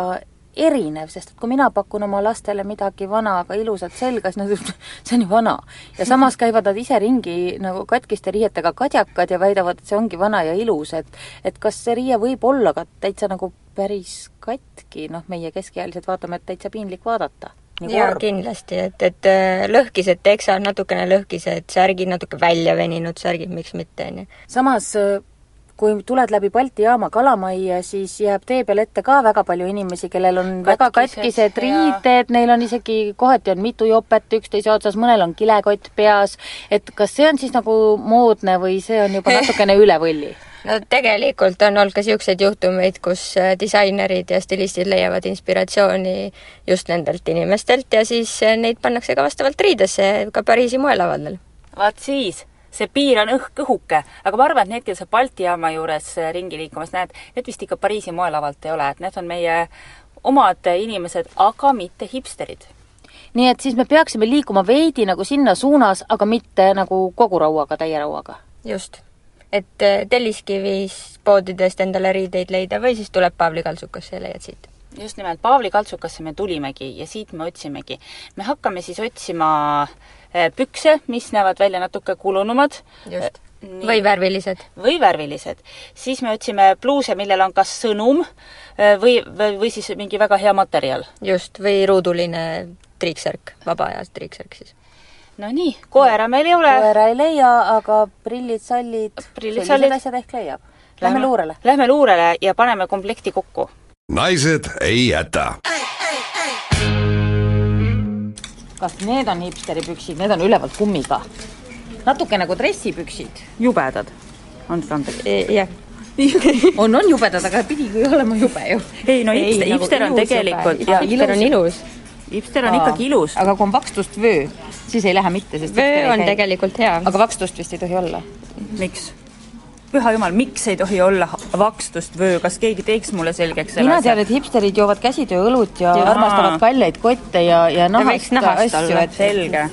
erinev, sest et kui mina pakun oma lastele midagi vana, aga ilusat selga, siis nad ütlevad, see on ju vana. ja samas käivad nad ise ringi nagu katkiste riietega kadjakad ja väidavad, et see ongi vana ja ilus, et et kas see riie võib olla ka täitsa nagu päris katki, noh, meie keskealised vaatame, et täitsa piinlik vaadata jaa, kindlasti, et, et äh, lõhkised teksad, natukene lõhkised särgid, natuke välja veninud särgid, miks mitte, on ju. samas äh, kui tuled läbi Balti jaama Kalamajja, siis jääb tee peal ette ka väga palju inimesi, kellel on katkised, väga katkised riided, neil on isegi, kohati on mitu jopet üksteise otsas, mõnel on kilekott peas, et kas see on siis nagu moodne või see on juba natukene üle võlli? No tegelikult on olnud ka niisuguseid juhtumeid, kus äh, disainerid ja stilistid leiavad inspiratsiooni just nendelt inimestelt ja siis äh, neid pannakse ka vastavalt riidesse ka Pariisi moelavadel. vaat siis, see piir on õhk õhuke, aga ma arvan, et need, kes sa Balti jaama juures äh, ringi liikumas näed, need vist ikka Pariisi moelavalt ei ole, et need on meie omad inimesed, aga mitte hipsterid nii et siis me peaksime liikuma veidi nagu sinna suunas, aga mitte nagu kogu rauaga, täie rauaga? just et äh, Telliskivis poodidest endale riideid leida või siis tuleb Paavli kaltsukasse ja leiad siit. just nimelt, Paavli kaltsukasse me tulimegi ja siit me otsimegi. me hakkame siis otsima äh, pükse, mis näevad välja natuke kulunumad. just. Nii. või värvilised. või värvilised. siis me otsime pluuse, millel on kas sõnum äh, või, või, või siis mingi väga hea materjal. just, või ruuduline triiksärk, vaba aja triiksärk siis no nii, koera meil ei ole. koera ei leia, aga prillid, sallid, sellised asjad ehk leiab. Lähme luurele. Lähme luurele ja paneme komplekti kokku. naised ei jäta. kas need on hipsteripüksid, need on ülevalt kummiga? natuke nagu dressipüksid. jubedad, andke andeks. E, jah. on, on jubedad, aga pidigi olema jube ju. ei no hipster, ei, hipster nagu on tegelikult ja hipster on ilus. Hipster on Aa, ikkagi ilus. aga kui on vakstust vöö, siis ei lähe mitte, sest vöö on tegelikult hea. aga vakstust vist ei tohi olla. miks? püha jumal, miks ei tohi olla vakstust vöö, kas keegi teeks mulle selgeks selle mina tean, et hipsterid joovad käsitööõlut ja, ja armastavad kalleid kotte ja, ja nahast asju, et selge.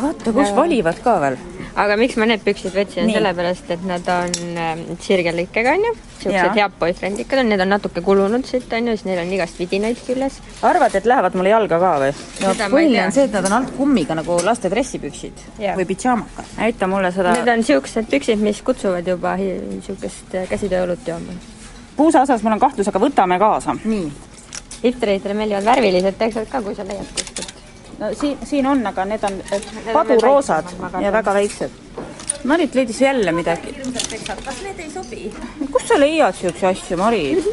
Vaata, kus valivad ka veel aga miks ma need püksid võtsin, sellepärast et nad on äh, sirgelikkega, onju, siuksed head boyfriendikad on, need on natuke kulunud siit, onju, siis neil on igast vidinaid küljes. arvad, et lähevad mulle jalga ka või? no põhiline on see, et nad on alt kummiga nagu laste dressipüksid ja. või pidžaamakad. näita mulle seda. Need on siuksed püksid, mis kutsuvad juba siukest äh, käsitööõlut jooma. puusa osas mul on kahtlus, aga võtame kaasa. nii. hipsteritele meeldivad värvilised teksad ka, kui sa leiad kuskilt no siin, siin on, aga need on paduroosad ja väga väiksed. Marit leidis jälle midagi. kas need ei sobi? kust sa leiad siukseid asju, Marit?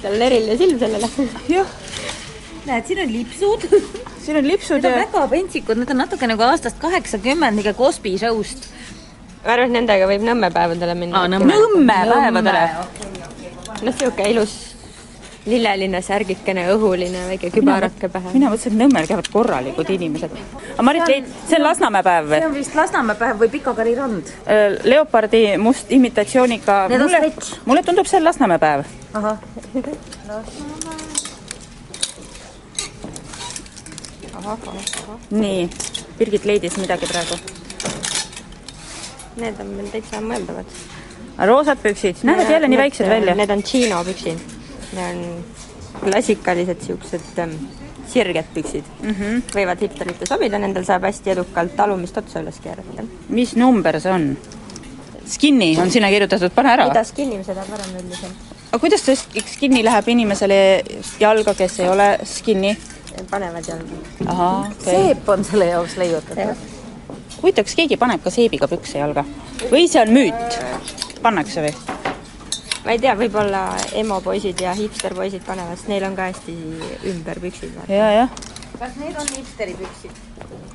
seal on eriline silm sellele. jah. näed, siin on lipsud. siin on lipsud need ja. väga pentsikud, need on natuke nagu aastast kaheksakümmend, niisugune Cosby show'st. ma arvan, et nendega võib Nõmme päevadele minna. Nõmme, Nõmme päevadele? noh, niisugune ilus lilleline särgikene, õhuline, väike kübarake pähe. mina mõtlesin, et Nõmmel käivad korralikud inimesed. aga Marit Leit, see on Lasnamäe päev või? see on vist Lasnamäe päev või Pikakari rand. Äh, leopardi must imitatsiooniga. mulle, mulle tundub, see on Lasnamäe päev. ahah. nii, Birgit leidis midagi praegu. Need on meil täitsa mõeldavad. roosad püksid, näevad jälle nii väiksed välja. Need on Chino püksid Need on klassikalised siuksed ähm, sirged püksid mm. -hmm. võivad hipsteritele sobida, nendel saab hästi edukalt alumist otsa üles keerata. mis number see on? Skinny on sinna kirjutatud, pane ära. mida skinny, seda parem üldiselt. aga kuidas see skinny läheb inimesele jalga, kes ei ole skinny? panevad jalga. okay., seep on selle jaoks leiutatud. huvitav, kas keegi paneb ka seebiga pükse jalga või see on müüt? pannakse või? Ma ei tea, võib-olla emopoisid ja hipsterpoisid panevad, sest neil on ka hästi ümber püksid. ja, jah. kas need on hipsteri püksid?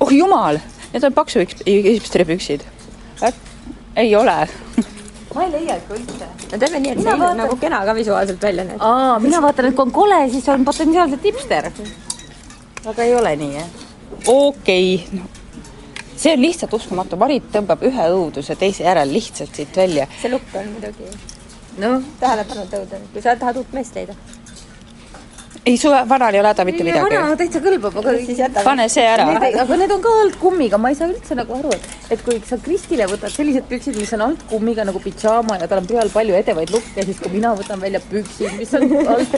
oh jumal, need on paksu hipsteri püksid. ei ole ma ei leia ikka üldse. no teeme nii, et see vaatan... nagu kena ka visuaalselt välja näeb. aa, mina vaatan, et kui on kole, siis on potentsiaalselt hipster. aga ei ole nii, jah? okei okay. no see on lihtsalt uskumatu, Marit tõmbab ühe õuduse teise järel lihtsalt siit välja. see lukk on muidugi noh, tähelepanu tõuda, kui sa tahad uut meest leida. ei, su vanal ei ole häda mitte midagi. vana täitsa kõlbab, aga siis jätame. pane see ära. aga need on ka alt kummiga, ma ei saa üldse nagu aru, et, et kui sa Kristile võtad sellised püksid, mis on alt kummiga nagu pidžaama ja tal on peal palju edevaid lukke, siis kui mina võtan välja püksid, mis on alt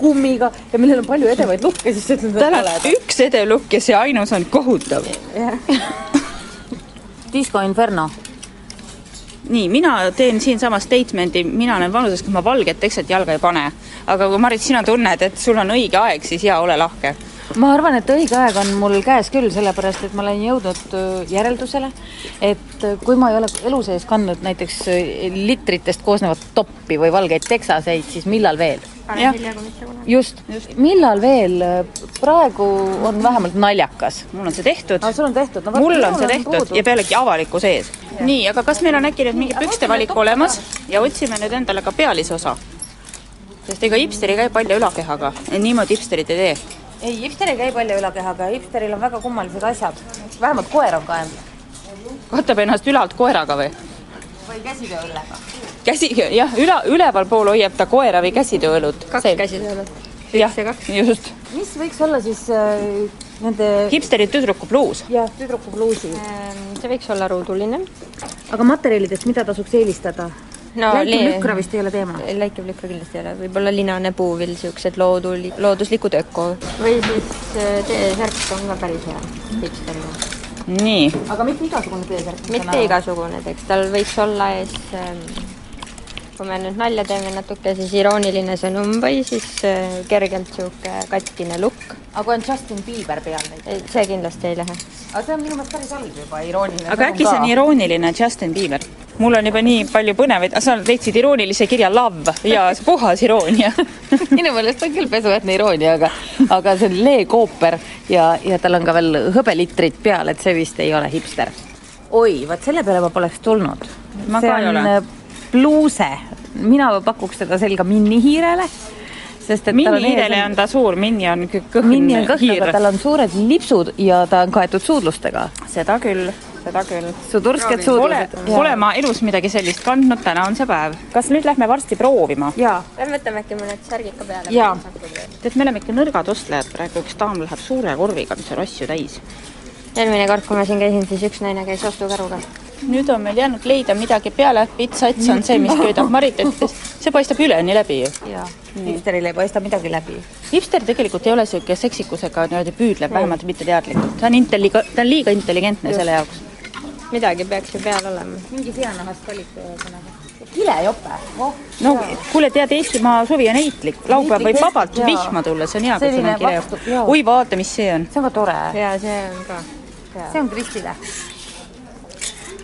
kummiga ja millel on palju edevaid lukke, siis sa ütled, tal on üks edev lukk ja see ainus on kohutav. Disco Inferno nii, mina teen siinsamas statement'i, mina olen vanuses, kus ma valget tekstit jalga ei pane. aga kui Marit, sina tunned, et sul on õige aeg, siis jaa, ole lahke ma arvan, et õige aeg on mul käes küll, sellepärast et ma olen jõudnud järeldusele, et kui ma ei ole elu sees kandnud näiteks litritest koosnevat toppi või valgeid teksaseid, siis millal veel? just, just., millal veel, praegu on vähemalt naljakas. mul on see tehtud. sul on tehtud no,? mul on see tehtud puudu. ja pealegi avalikkuse ees. nii, aga kas meil on äkki nüüd mingi pükste valik olemas ja otsime nüüd endale ka pealisosa? sest ega hipster ei käi palja ülakehaga, niimoodi hipsterid ei tee ei, hipster ei käi palja ülakehaga, hipsteril on väga kummalised asjad. vähemalt koer on kaenud. katab ennast ülalt koeraga või? või käsitööõllega. käsi, jah, üle, ülevalpool hoiab ta koera või käsitööõlut. kaks käsitööõlut. jah, just. mis võiks olla siis äh, nende hipsteri tüdruku bluus? jah, tüdruku bluusi ähm,. see võiks olla ruuduline. aga materjalidest, mida tasuks eelistada? No läikivlükra vist ei ole teema? läikivlükra kindlasti ei ole, võib-olla linane puuvill, niisugused loodu, looduslikud öko. või siis äh, T-särk on ka päris hea hipsterina. nii. aga mitte igasugune T-särk? mitte igasugune, eks tal võiks olla ees ähm, kui me nüüd nalja teeme natuke, siis irooniline sõnum või siis äh, kergelt niisugune katkine lukk. aga kui on Justin Bieber peal näiteks? see kindlasti ei lähe. aga see on minu meelest päris halb juba, irooniline aga äkki see on irooniline Justin Bieber? mul on juba nii palju põnevaid, sa leidsid iroonilise kirja love ja puhas iroonia minu meelest on küll pesuähtne iroonia, aga, aga see on Lee Cooper ja, ja tal on ka veel hõbelitrid peal, et see vist ei ole hipster. oi, vaat selle peale ma poleks tulnud. ma see ka ei ole bluuse mina pakuks teda selga minnihiirele, sest et minnihiirele on ta suur, minni on kõhn minni on kõhn, aga tal on suured lipsud ja ta on kaetud suudlustega. seda küll, seda küll. su tursked suudlused. Pole ma elus midagi sellist kandnud, täna on see päev. kas nüüd lähme varsti proovima? jaa. Lähme võtame äkki mõned särgid ka peale. jaa. tead, me oleme ikka nõrgad ostlejad praegu, üks daam läheb suure korviga, mis on asju täis. Eelmine kord, kui ma siin käisin, siis üks naine käis ostukäruga nüüd on meil jäänud leida midagi peale, pitsats on see, mis köidab, Marit ütles, see paistab üleni läbi ju. jaa, hipsteril ei paista midagi läbi. hipster tegelikult ei ole niisugune seksikusega niimoodi püüdlev, vähemalt mitte teadlikult. ta on intelliga-, ta on liiga intelligentne Just. selle jaoks. midagi peaks ju peal olema. mingi seanahast valik ühesõnaga kilejope oh,. no kuule, tead, Eestimaa suvi on heitlik, laupäev võib vabalt jaa. vihma tulla, see on hea, kui sul on kilejope. oi, vaata, mis see on. see on ka tore. jaa, see on ka. See on Kristile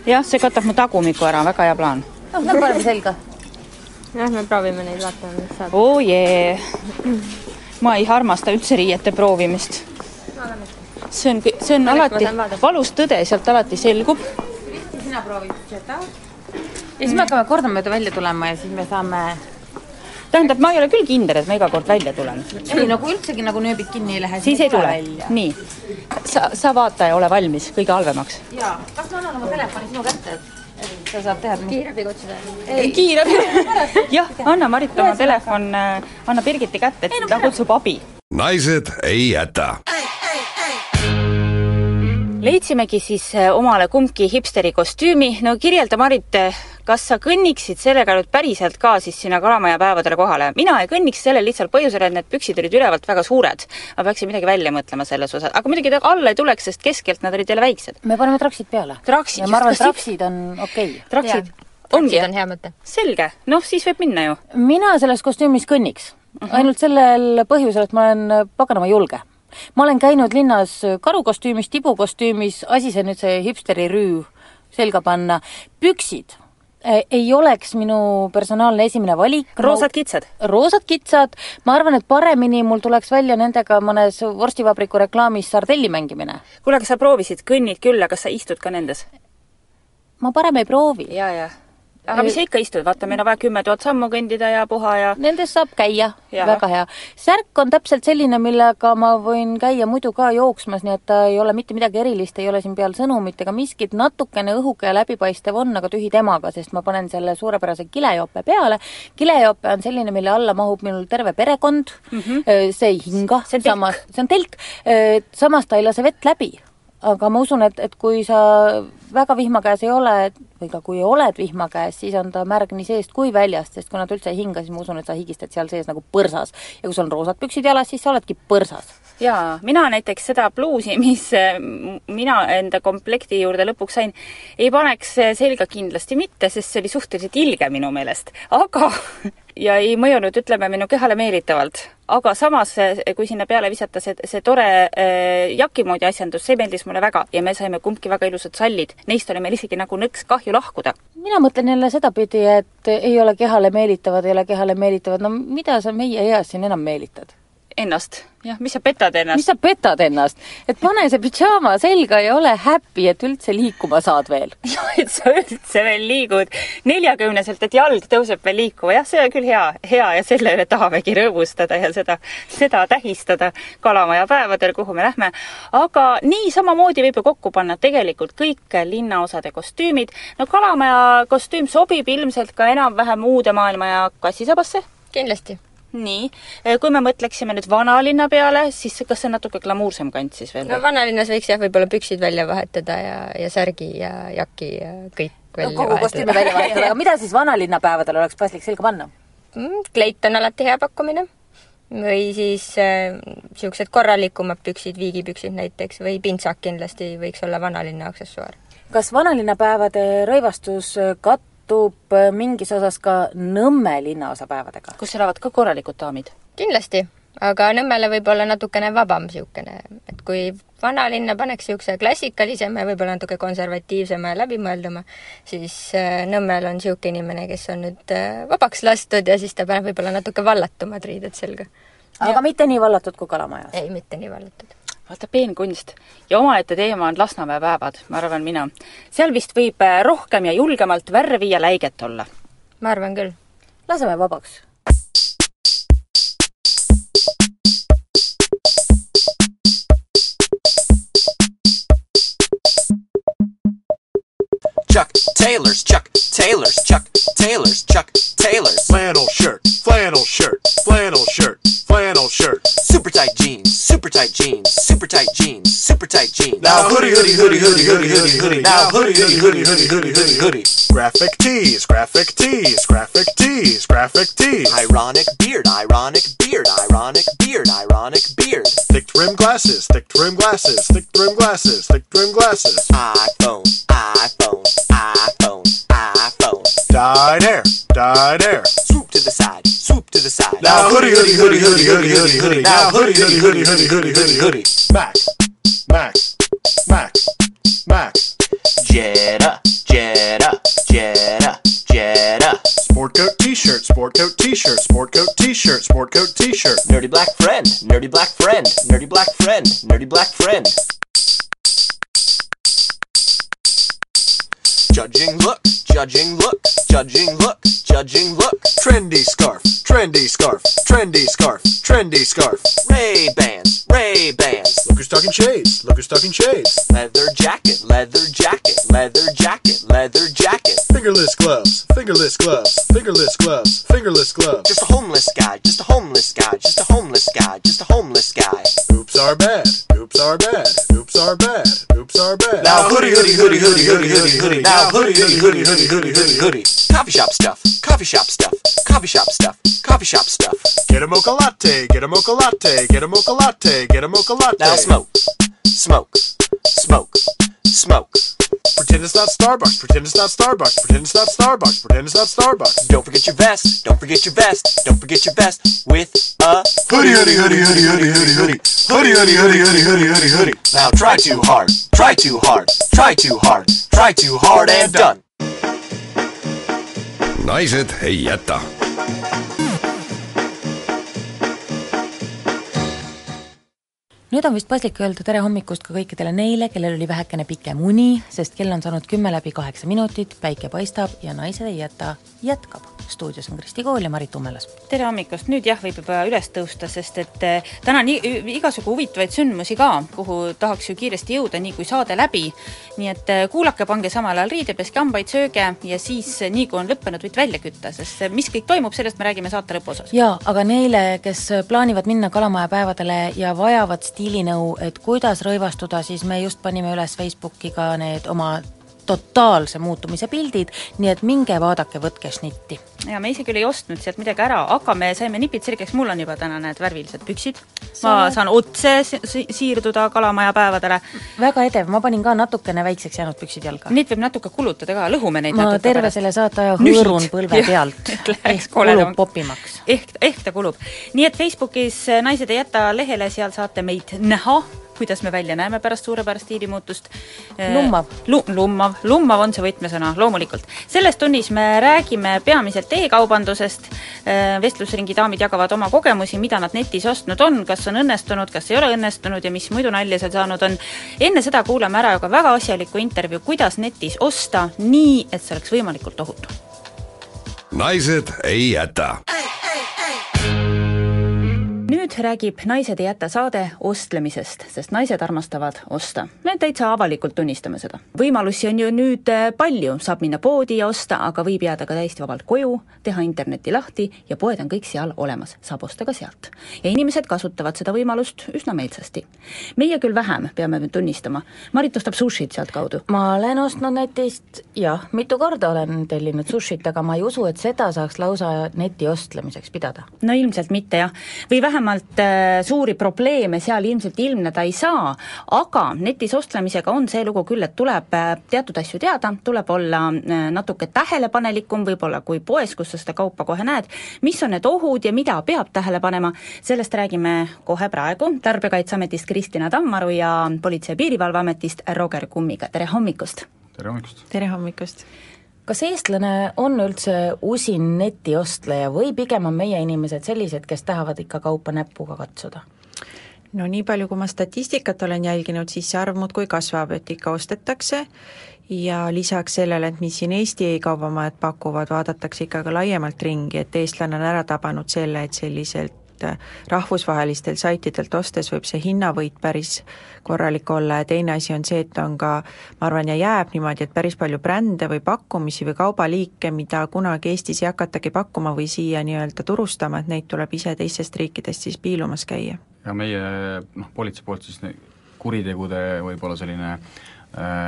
jah, see katab mu tagumiku ära, väga hea plaan. noh, me paneme selga. jah, me proovime neid, vaatame, mis saab. oo oh jee. ma ei armasta üldse riiete proovimist. see on, see on alati, valus tõde sealt alati selgub. sina proovid seda. ja siis me hakkame kordamööda välja tulema ja siis me saame tähendab, ma ei ole küll kindel, et ma iga kord välja tulen. ei, no kui üldsegi nagu nööbid kinni ei lähe, siis ei tule. nii, sa, sa vaata ja ole valmis kõige halvemaks. jaa, kas ma annan oma telefoni sinu kätte, et sa saad teha kiirabi kutsuda? ei, kiirabi jah, anna Marit oma telefon, äh, anna Birgiti kätte, et ta kutsub abi. naised ei jäta. Leidsimegi siis äh, omale kumbki hipsteri kostüümi, no kirjelda, Marit, kas sa kõnniksid sellega nüüd päriselt ka siis sinna Kalamaja päevadele kohale? mina ei kõnniks sellel lihtsal põhjusel, et need püksid olid ülevalt väga suured. ma peaksin midagi välja mõtlema selles osas, aga muidugi ta alla ei tuleks, sest keskelt nad olid jälle väiksed. me paneme traksid peale. traksid? ja ma arvan, et traksid on okei okay.. traksid? ongi, on hea mõte. selge, noh, siis võib minna ju. mina selles kostüümis kõnniks uh. -huh. ainult sellel põhjusel, et ma olen paganama julge ma olen käinud linnas karukostüümis, tibukostüümis, asi see nüüd see hipsteri rüü selga panna, püksid ei oleks minu personaalne esimene valik. roosad kitsad? roosad kitsad, ma arvan, et paremini mul tuleks välja nendega mõnes vorstivabriku reklaamis sardelli mängimine. kuule, aga sa proovisid, kõnnid küll, aga sa istud ka nendes? ma parem ei proovi. ja, ja aga mis sa ikka istud, vaata, meil on vaja kümme tuhat sammu kõndida ja puha ja Nendes saab käia, väga hea. särk on täpselt selline, millega ma võin käia muidu ka jooksmas, nii et ta ei ole mitte midagi erilist, ei ole siin peal sõnumit ega miskit, natukene õhuke ja läbipaistev on, aga tühi temaga, sest ma panen selle suurepärase kilejope peale. kilejope on selline, mille alla mahub minul terve perekond. Mm, -hmm. see ei hinga, samas, see on telk, samas ta ei lase vett läbi aga ma usun, et, et kui sa väga vihma käes ei ole, või ka kui oled vihma käes, siis on ta märg nii seest kui väljast, sest kui nad üldse ei hinga, siis ma usun, et sa higistad seal sees nagu põrsas. ja kui sul on roosad püksid jalas, siis sa oledki põrsas. jaa, mina näiteks seda pluusi, mis äh, mina enda komplekti juurde lõpuks sain, ei paneks selga kindlasti mitte, sest see oli suhteliselt ilge minu meelest, aga ja ei mõjunud, ütleme, minu kehale meelitavalt. aga samas, kui sinna peale visata see, see tore äh, jaki moodi asjandus, see meeldis mulle väga ja me saime kumbki väga ilusad sallid. Neist oli meil isegi nagu nõks kahju lahkuda. mina mõtlen jälle sedapidi, et ei ole kehale meelitavad, ei ole kehale meelitavad, no mida sa meie eas siin enam meelitad? Ennast, jah, mis sa petad ennast? mis sa petad ennast? et pane see pidžaama selga ja ole happy, et üldse liikuma saad veel. jah, et sa üldse veel liigud neljakümneselt, et jalg tõuseb veel liikuma, jah, see on küll hea, hea ja selle üle tahamegi rõõmustada ja seda, seda tähistada Kalamaja päevadel, kuhu me lähme. aga nii samamoodi võib ju kokku panna tegelikult kõik linnaosade kostüümid. no Kalamaja kostüüm sobib ilmselt ka enam-vähem uude maailma ja kassisabasse. kindlasti nii, eh, kui me mõtleksime nüüd vanalinna peale, siis kas see on natuke glamuursem kant siis veel? no vanalinnas võiks jah, võib-olla püksid välja vahetada ja, ja särgi ja jaki ja kõik välja no, kogu kostüümi välja vahetada, aga mida siis vanalinna päevadel oleks paslik selga panna mm,? kleit on alati hea pakkumine või siis niisugused äh, korralikumad püksid, viigipüksid näiteks, või pintsak kindlasti võiks olla vanalinna aksessuaar. kas vanalinnapäevade rõivastus kat-, kattub äh, mingis osas ka Nõmme linnaosapäevadega. kus elavad ka korralikud daamid? kindlasti, aga Nõmmele võib olla natukene vabam niisugune, et kui vanalinna paneks niisuguse klassikalisema ja võib-olla natuke konservatiivsema ja läbimõelduma, siis äh, Nõmmel on niisugune inimene, kes on nüüd äh, vabaks lastud ja siis ta paneb võib-olla natuke vallatumad riided selga. aga ja. mitte nii vallatud kui Kalamajas? ei, mitte nii vallatud vaata, peenkunst ja omaette teema on Lasnamäe päevad, ma arvan mina. seal vist võib äh, rohkem ja julgemalt värvi ja läiget olla. ma arvan küll. laseme vabaks Chuck Taylors, Chuck Taylors, Chuck Taylors, Chuck Taylors. Flannel shirt, flannel shirt, flannel shirt, flannel shirt. Super tight jeans, super tight jeans, super tight jeans, super tight jeans. Now hoodie, hoodie, hoodie, hoodie, hoodie, hoodie, hoodie. Now hoodie, hoodie, hoodie, hoodie, hoodie, hoodie, hoodie. Graphic tees, graphic tees, graphic tees, graphic tees. Ironic beard, ironic beard, ironic beard, ironic beard. Thick trim glasses, thick trim glasses, thick trim glasses, thick trim glasses. iPhone, iPhone, Dyed hair, dyed hair. Swoop to the side, swoop to the side. Now hoodie, hoodie, hoodie, hoodie, hoodie, hoodie, hoodie. Now hoodie, hoodie, hoodie, hoodie, hoodie, hoodie, hoodie. Mac, Mac, Mac, Mac. Jetta, Jetta, Jetta, Jetta. Sport coat t-shirt, sport coat t-shirt, sport coat t-shirt, sport coat t-shirt. Nerdy black friend, nerdy black friend, nerdy black friend, nerdy black friend. Judging look, judging look, judging look, judging look. Trendy scarf, trendy scarf, trendy scarf, trendy scarf. Ray Bans, Ray Bans. Look who's talking shades, look who's talking shades. Leather jacket, leather jacket, leather jacket, leather jacket. Fingerless gloves, fingerless gloves, fingerless gloves, fingerless gloves. Just a homeless guy, just a homeless guy, just a homeless guy, just a homeless guy. Oops are bad, oops are bad, oops are bad, oops are bad. Now hoodie, hoodie, hoodie, hoodie, hoodie, hoodie, hoodie. Now hoodie, hoodie, hoodie, hoodie, hoodie, hoodie, hoodie. Coffee shop stuff, coffee shop stuff, coffee shop stuff, coffee shop stuff. Get a mocha latte, get a mocha latte, get a mocha latte, get a mocha latte. Now smoke, smoke, smoke, smoke. Pretend it's not Starbucks, pretend it's not Starbucks, pretend it's not Starbucks, pretend it's not Starbucks. Don't forget your vest, don't forget your vest, don't forget your vest with a Hoodie, hoodie, hoodie, hoodie, hoodie, hoodie, hoodie. Hoodie, hoodie, hoodie, hoodie, hoodie, hoodie, hoodie. Now try too hard, try too hard, try too hard, try too hard and done. naised ei jäta nüüd on vist paslik öelda tere hommikust ka kõikidele neile, kellel oli vähekene pikem uni, sest kell on saanud kümme läbi kaheksa minutit, päike paistab ja naised ei jäta, jätkab. stuudios on Kristi Kool ja Marit Ummelas. tere hommikust, nüüd jah, võib juba üles tõusta, sest et eh, täna on nii, igasugu huvitavaid sündmusi ka, kuhu tahaks ju kiiresti jõuda, nii kui saade läbi. nii et eh, kuulake, pange samal ajal riide, peske hambaid, sööge ja siis eh, nii kui on lõppenud, võite välja kütta, sest mis kõik toimub, sellest me räägime saate lõpuosas. jaa, aga neile, kes plaanivad minna kalamaja päevadele ja vajavad stiilinõu, et kuidas rõivastuda, siis me just panime üles Facebooki ka need oma totaalse muutumise pildid, nii et minge vaadake, võtke šnitti. ja me isegi küll ei ostnud sealt midagi ära, aga me saime nipid selgeks, mul on juba täna need värvilised püksid. ma saan otse si siirduda kalamaja päevadele. väga edev, ma panin ka natukene väikseks jäänud püksid jalga. Neid võib natuke kulutada ka, lõhume neid ma terve pärast. selle saate aja hõõrun põlve pealt. ehk kulub popimaks. ehk, ehk ta kulub. nii et Facebookis Naised ei jäta lehele, seal saate meid näha kuidas me välja näeme pärast suurepärast stiilimuutust. Lummav. Lu-, lummav, lummav on see võtmesõna, loomulikult. selles tunnis me räägime peamiselt e-kaubandusest, vestlusringi daamid jagavad oma kogemusi, mida nad netis ostnud on, kas on õnnestunud, kas ei ole õnnestunud ja mis muidu nalja seal saanud on. enne seda kuulame ära aga väga asjaliku intervjuu, kuidas netis osta nii, et see oleks võimalikult ohutu. naised ei jäta nüüd räägib Naised ei jäta saade ostlemisest, sest naised armastavad osta. me täitsa avalikult tunnistame seda. võimalusi on ju nüüd äh, palju, saab minna poodi ja osta, aga võib jääda ka täiesti vabalt koju, teha interneti lahti ja poed on kõik seal olemas, saab osta ka sealt. ja inimesed kasutavad seda võimalust üsna meelsasti. meie küll vähem, peame nüüd tunnistama. Marit ostab sushit sealtkaudu. ma olen ostnud netist, jah, mitu korda olen tellinud sushit, aga ma ei usu, et seda saaks lausa neti ostlemiseks pidada. no ilmselt mitte jah, või vähemalt äh, suuri probleeme seal ilmselt ilmneda ei saa, aga netis ostlemisega on see lugu küll, et tuleb äh, teatud asju teada, tuleb olla äh, natuke tähelepanelikum võib-olla kui poes, kus sa seda kaupa kohe näed, mis on need ohud ja mida peab tähele panema, sellest räägime kohe praegu Tarbijakaitseametist Kristina Tammaru ja Politsei- ja Piirivalveametist Roger Kummiga, tere hommikust! tere hommikust! tere hommikust! Kas eestlane on üldse usin netiostleja või pigem on meie inimesed sellised, kes tahavad ikka kaupa näpuga katsuda? no nii palju, kui ma statistikat olen jälginud, siis see arv muudkui kasvab, et ikka ostetakse ja lisaks sellele, et mis siin Eesti kaubamajad pakuvad, vaadatakse ikka ka laiemalt ringi, et eestlane on ära tabanud selle, et selliselt rahvusvahelistelt saitidelt ostes võib see hinnavõit päris korralik olla ja teine asi on see, et on ka, ma arvan, ja jääb niimoodi, et päris palju brände või pakkumisi või kaubaliike, mida kunagi Eestis ei hakatagi pakkuma või siia nii-öelda turustama, et neid tuleb ise teistest riikidest siis piilumas käia. ja meie noh, politsei poolt siis kuritegude võib-olla selline äh, Äh,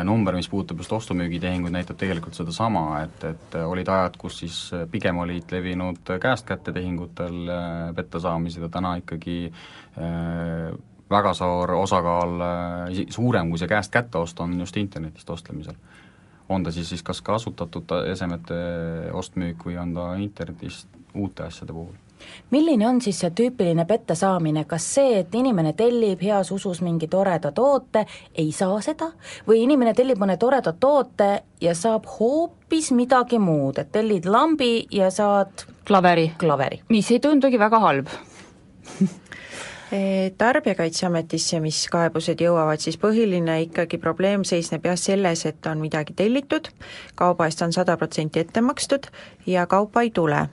number, mis puudutab just ostu-müügitehinguid, näitab tegelikult sedasama, et, et olid ajad, kus siis pigem olid levinud käest kätte tehingutel äh, petta saamised ja täna ikkagi äh, väga suur osakaal, suurem kui see käest kätte ost, on just internetist ostlemisel. on ta siis, siis kas kasutatud esemete ostmüük või on ta internetist uute asjade puhul milline on siis see tüüpiline pette saamine, kas see, et inimene tellib heas usus mingi toreda toote, ei saa seda, või inimene tellib mõne toreda toote ja saab hoopis midagi muud, et tellid lambi ja saad klaveri, klaveri., mis ei tundugi väga halb. Tarbijakaitseametisse, mis kaebused jõuavad, siis põhiline ikkagi probleem seisneb jah selles, et on midagi tellitud, kauba eest on sada protsenti ette makstud ja kaupa ei tule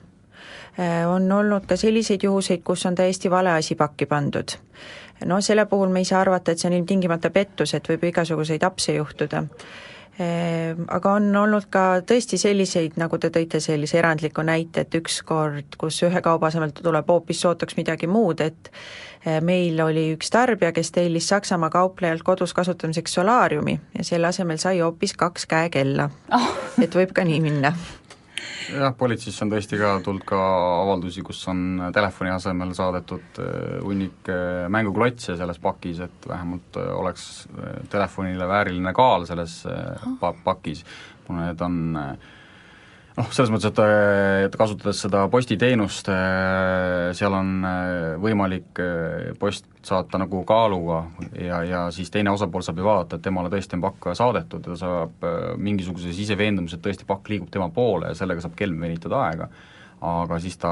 on olnud ka selliseid juhuseid, kus on täiesti vale asi pakki pandud. no selle puhul me ei saa arvata, et see on ilmtingimata pettus, et võib igasuguseid apse juhtuda. Äh, aga on olnud ka tõesti selliseid, nagu te tõite sellise erandliku näite, et ükskord, kus ühe kauba asemel tuleb hoopis sootuks midagi muud, et äh, meil oli üks tarbija, kes tellis Saksamaa kauplejalt kodus kasutamiseks solaariumi ja selle asemel sai hoopis kaks käekella. Oh.. et võib ka nii minna jah, politseisse on tõesti ka tulnud ka avaldusi, kus on telefoni asemel saadetud äh, hunnik äh, mänguklotse selles pakis, et vähemalt äh, oleks telefonile vääriline kaal selles pa-, pakis, kuna need on noh, selles mõttes, et, et kasutades seda postiteenust, seal on võimalik post saata nagu kaaluga ja, ja siis teine osapool saab ju vaadata, et temale tõesti on pakk saadetud ja ta saab mingisuguse siseveendumuse, et tõesti pakk liigub tema poole ja sellega saab kelm venitada aega, aga siis ta,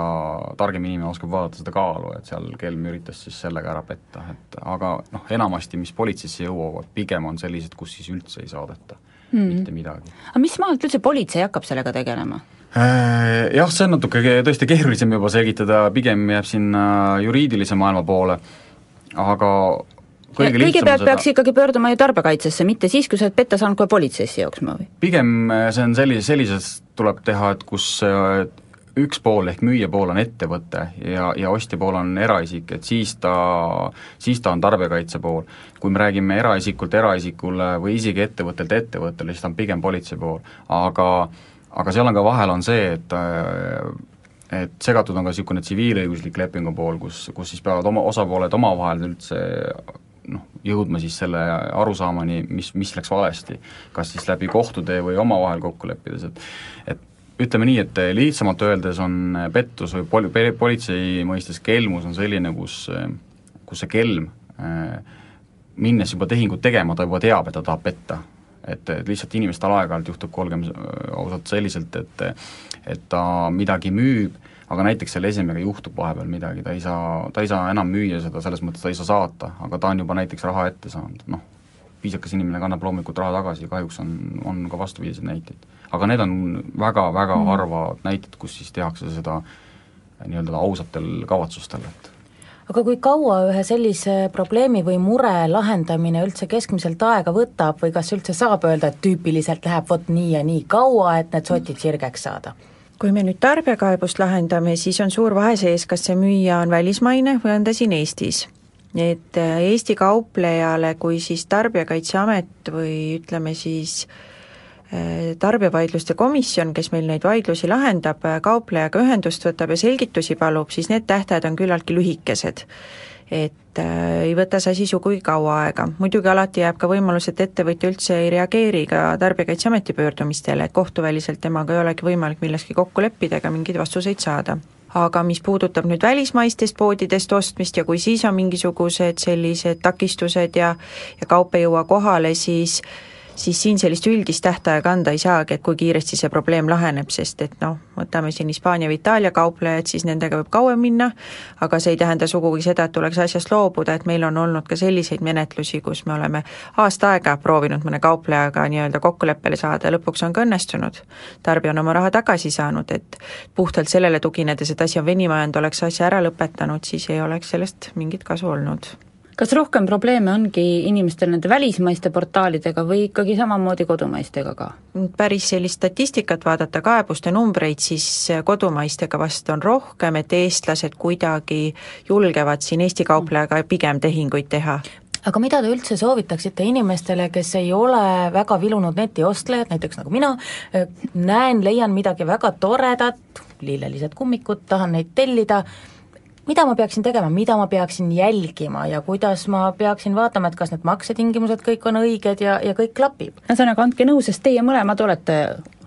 targem inimene oskab vaadata seda kaalu, et seal kelm üritas siis sellega ära petta, et aga noh, enamasti, mis politseisse jõuavad, pigem on sellised, kus siis üldse ei saadeta mm. mitte midagi. aga mis maalt üldse politsei hakkab sellega tegelema? Äh, jah, see on natuke tõesti keerulisem juba selgitada, pigem jääb sinna juriidilise maailma poole, aga kõige kõigepealt seda... peaks ikkagi pöörduma ju tarbijakaitsesse, mitte siis, kui sa oled petta saanud, kohe politseisse jooksma või? pigem äh, see on sellise, sellises tuleb teha, et kus äh, üks pool ehk müüja pool on ettevõte ja, ja ostja pool on eraisik, et siis ta, siis ta on tarbijakaitse pool. kui me räägime eraisikult eraisikule või isegi ettevõttelt ettevõttele, siis ta on pigem politsei pool, aga aga seal on ka vahel on see, et et segatud on ka niisugune tsiviilõiguslik lepingu pool, kus, kus siis peavad oma, osapooled omavahel üldse noh, jõudma siis selle arusaamani, mis, mis läks valesti. kas siis läbi kohtutee või omavahel kokku leppides, et et ütleme nii, et lihtsamalt öeldes on pettus või poli-, politsei mõistes kelmus on selline, kus, kus see kelm minnes juba tehingut tegema, ta juba teab, et ta tahab petta. Et, et lihtsalt inimestel aeg-ajalt juhtub, kui olgem ausalt, selliselt, et et ta midagi müüb, aga näiteks selle esemega juhtub vahepeal midagi, ta ei saa, ta ei saa enam müüa seda, selles mõttes ta ei saa saata, aga ta on juba näiteks raha ette saanud, noh, viisakas inimene kannab loomulikult raha tagasi ja kahjuks on, on ka vastupidiseid näiteid. aga need on väga-väga mm. harvad näited, kus siis tehakse seda nii-öelda ausatel kavatsustel, et aga kui kaua ühe sellise probleemi või mure lahendamine üldse keskmiselt aega võtab või kas üldse saab öelda, et tüüpiliselt läheb vot nii ja nii kaua, et need sotid sirgeks saada? kui me nüüd tarbijakaebust lahendame, siis on suur vahe sees, kas see müüja on välismaine või on ta siin Eestis. Et äh, Eesti kauplejale, kui siis Tarbijakaitseamet või ütleme siis äh, tarbijavaidluste komisjon, kes meil neid vaidlusi lahendab, äh, kauplejaga ühendust võtab ja selgitusi palub, siis need tähtajad on küllaltki lühikesed et äh, ei võta see asi sugugi kaua aega. muidugi alati jääb ka võimalus, et ettevõtja üldse ei reageeri ka Tarbijakaitseameti pöördumistele, et kohtuväliselt temaga ei olegi võimalik milleski kokku leppida ega mingeid vastuseid saada. Aga mis puudutab nüüd välismaistest poodidest ostmist ja kui siis on mingisugused sellised takistused ja ja kaup ei jõua kohale, siis siis siin sellist üldist tähtaega anda ei saagi, et kui kiiresti see probleem laheneb, sest et noh, võtame siin Hispaania või Itaalia kauplejad, siis nendega võib kauem minna, aga see ei tähenda sugugi seda, et tuleks asjast loobuda, et meil on olnud ka selliseid menetlusi, kus me oleme aasta aega proovinud mõne kauplejaga nii-öelda kokkuleppele saada ja lõpuks on ka õnnestunud. tarbija on oma raha tagasi saanud, et puhtalt sellele tuginedes, et asi on venima jäänud, oleks asja ära lõpetanud, siis ei oleks sellest mingit kasu olnud kas rohkem probleeme ongi inimestel nende välismaiste portaalidega või ikkagi samamoodi kodumaistega ka? päris sellist statistikat vaadata, kaebuste numbreid, siis kodumaistega vast on rohkem, et eestlased kuidagi julgevad siin Eesti kauplejaga pigem tehinguid teha. Aga mida te üldse soovitaksite inimestele, kes ei ole väga vilunud netiostlejad, näiteks nagu mina, näen, leian midagi väga toredat, lillelised kummikud, tahan neid tellida, mida ma peaksin tegema, mida ma peaksin jälgima ja kuidas ma peaksin vaatama, et kas need maksetingimused kõik on õiged ja, ja kõik klapib? ühesõnaga, andke nõu, sest teie mõlemad olete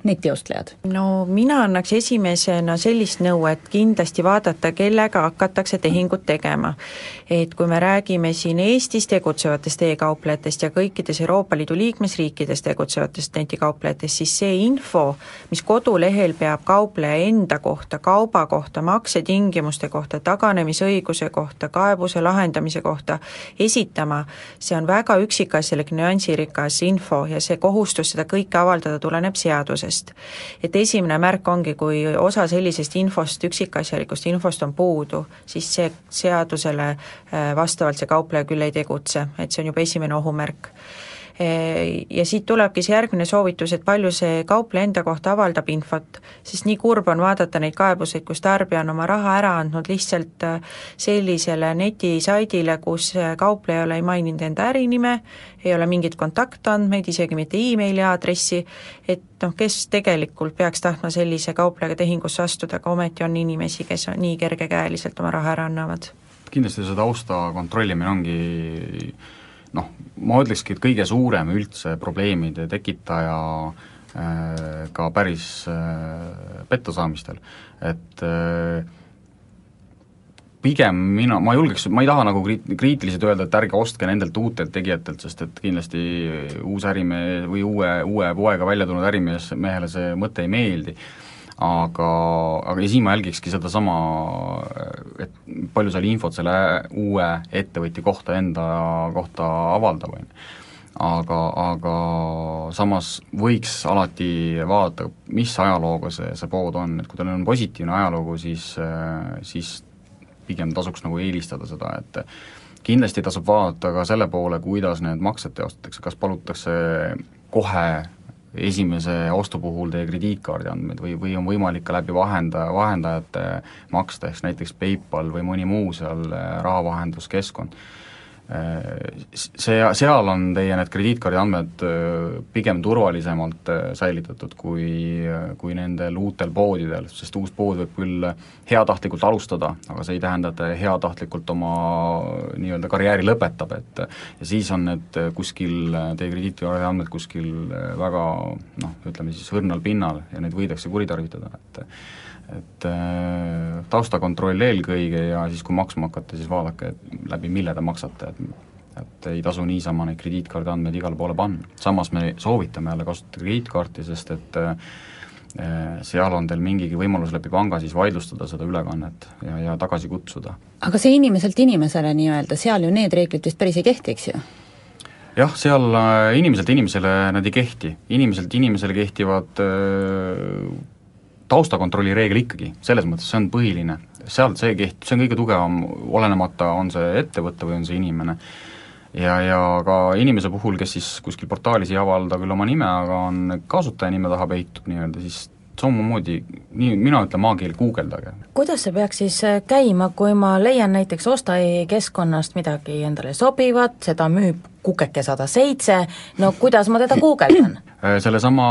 netiostlejad? no mina annaks esimesena sellist nõu, et kindlasti vaadata, kellega hakatakse tehingut tegema. et kui me räägime siin Eestis tegutsevatest e-kauplejatest ja kõikides Euroopa Liidu liikmesriikides tegutsevatest netikauplejatest, siis see info, mis kodulehel peab kaupleja enda kohta, kauba kohta, maksetingimuste kohta, taganemisõiguse kohta, kaebuse lahendamise kohta esitama, see on väga üksikasjalik, nüansirikas info ja see kohustus seda kõike avaldada tuleneb seadusest seadusest. et esimene märk ongi, kui osa sellisest infost, üksikasjalikust infost on puudu, siis see seadusele äh, vastavalt see kaupleja küll ei tegutse, et see on juba esimene ohumärk ja siit tulebki see järgmine soovitus, et palju see kaupleja enda kohta avaldab infot, sest nii kurb on vaadata neid kaebuseid, kus tarbija on oma raha ära andnud lihtsalt äh, sellisele netisaidile, kus äh, kaupleja ei maininud enda ärinime, ei ole mingeid kontaktandmeid, isegi mitte emaili aadressi, et noh, kes tegelikult peaks tahtma sellise kauplejaga tehingusse astuda, aga ometi on inimesi, kes on nii kergekäeliselt oma raha ära annavad. kindlasti see tausta kontrollimine ongi noh, ma ütlekski, et kõige suurem üldse probleemide tekitaja äh, ka päris äh, pettasaamistel, et äh, pigem mina, ma julgeks, ma ei taha nagu kriit-, kriitiliselt öelda, et ärge ostke nendelt uutelt tegijatelt, sest et kindlasti uus ärimees või uue, uue poega välja tulnud ärimees, mehele see mõte ei meeldi, aga, aga ja siin ma jälgikski sedasama, et palju seal infot selle uue ettevõtja kohta, enda kohta avaldab, on ju. aga, aga samas võiks alati vaadata, mis ajalooga see, see pood on, et kui tal on positiivne ajalugu, siis, siis pigem tasuks nagu eelistada seda, et kindlasti tasub vaadata ka selle poole, kuidas need maksed teostatakse, kas palutakse kohe esimese ostu puhul teie krediitkaardi andmeid või, või on võimalik ka läbi vahendaja, vahendajate maksta, ehk näiteks PayPal või mõni muu seal äh, rahavahenduskeskkond see, seal on teie need krediitkaardi andmed äh, pigem turvalisemalt äh, säilitatud kui, kui nendel uutel poodidel, sest uus pood võib küll heatahtlikult alustada, aga see ei tähenda, et ta heatahtlikult oma nii-öelda karjääri lõpetab, et ja siis on need kuskil, teie krediitkaardi andmed kuskil väga noh, ütleme siis õrnal pinnal ja neid võidakse kuritarvitada, et et äh, taustakontroll eelkõige ja siis, kui maksma hakata, siis vaadake, et läbi mille te maksate, et et ei tasu niisama neid krediitkaardi andmeid igale poole panna. samas me soovitame jälle kasutada krediitkaarti, sest et äh, seal on teil mingigi võimalus läbi panga siis vaidlustada seda ülekannet ja, ja tagasi kutsuda. aga see inimeselt inimesele nii-öelda, seal ju need reeglid vist päris ei kehti, eks ju? jah, seal äh, inimeselt inimesele nad ei kehti, inimeselt inimesele kehtivad taustakontrolli reegel ikkagi, selles mõttes see on põhiline, sealt see keht-, see on kõige tugevam, olenemata, on see ettevõte või on see inimene. ja, ja ka inimese puhul, kes siis kuskil portaalis ei avalda küll oma nime, aga on kasutaja nime taha peitub nii-öelda, siis samamoodi, nii, mina ütlen maakeeli, guugeldage. kuidas see peaks siis äh, käima, kui ma leian näiteks Osta.ee keskkonnast midagi endale sobivat, seda müüb kukeke sada seitse, no kuidas ma teda guugeldan? Äh, sellesama,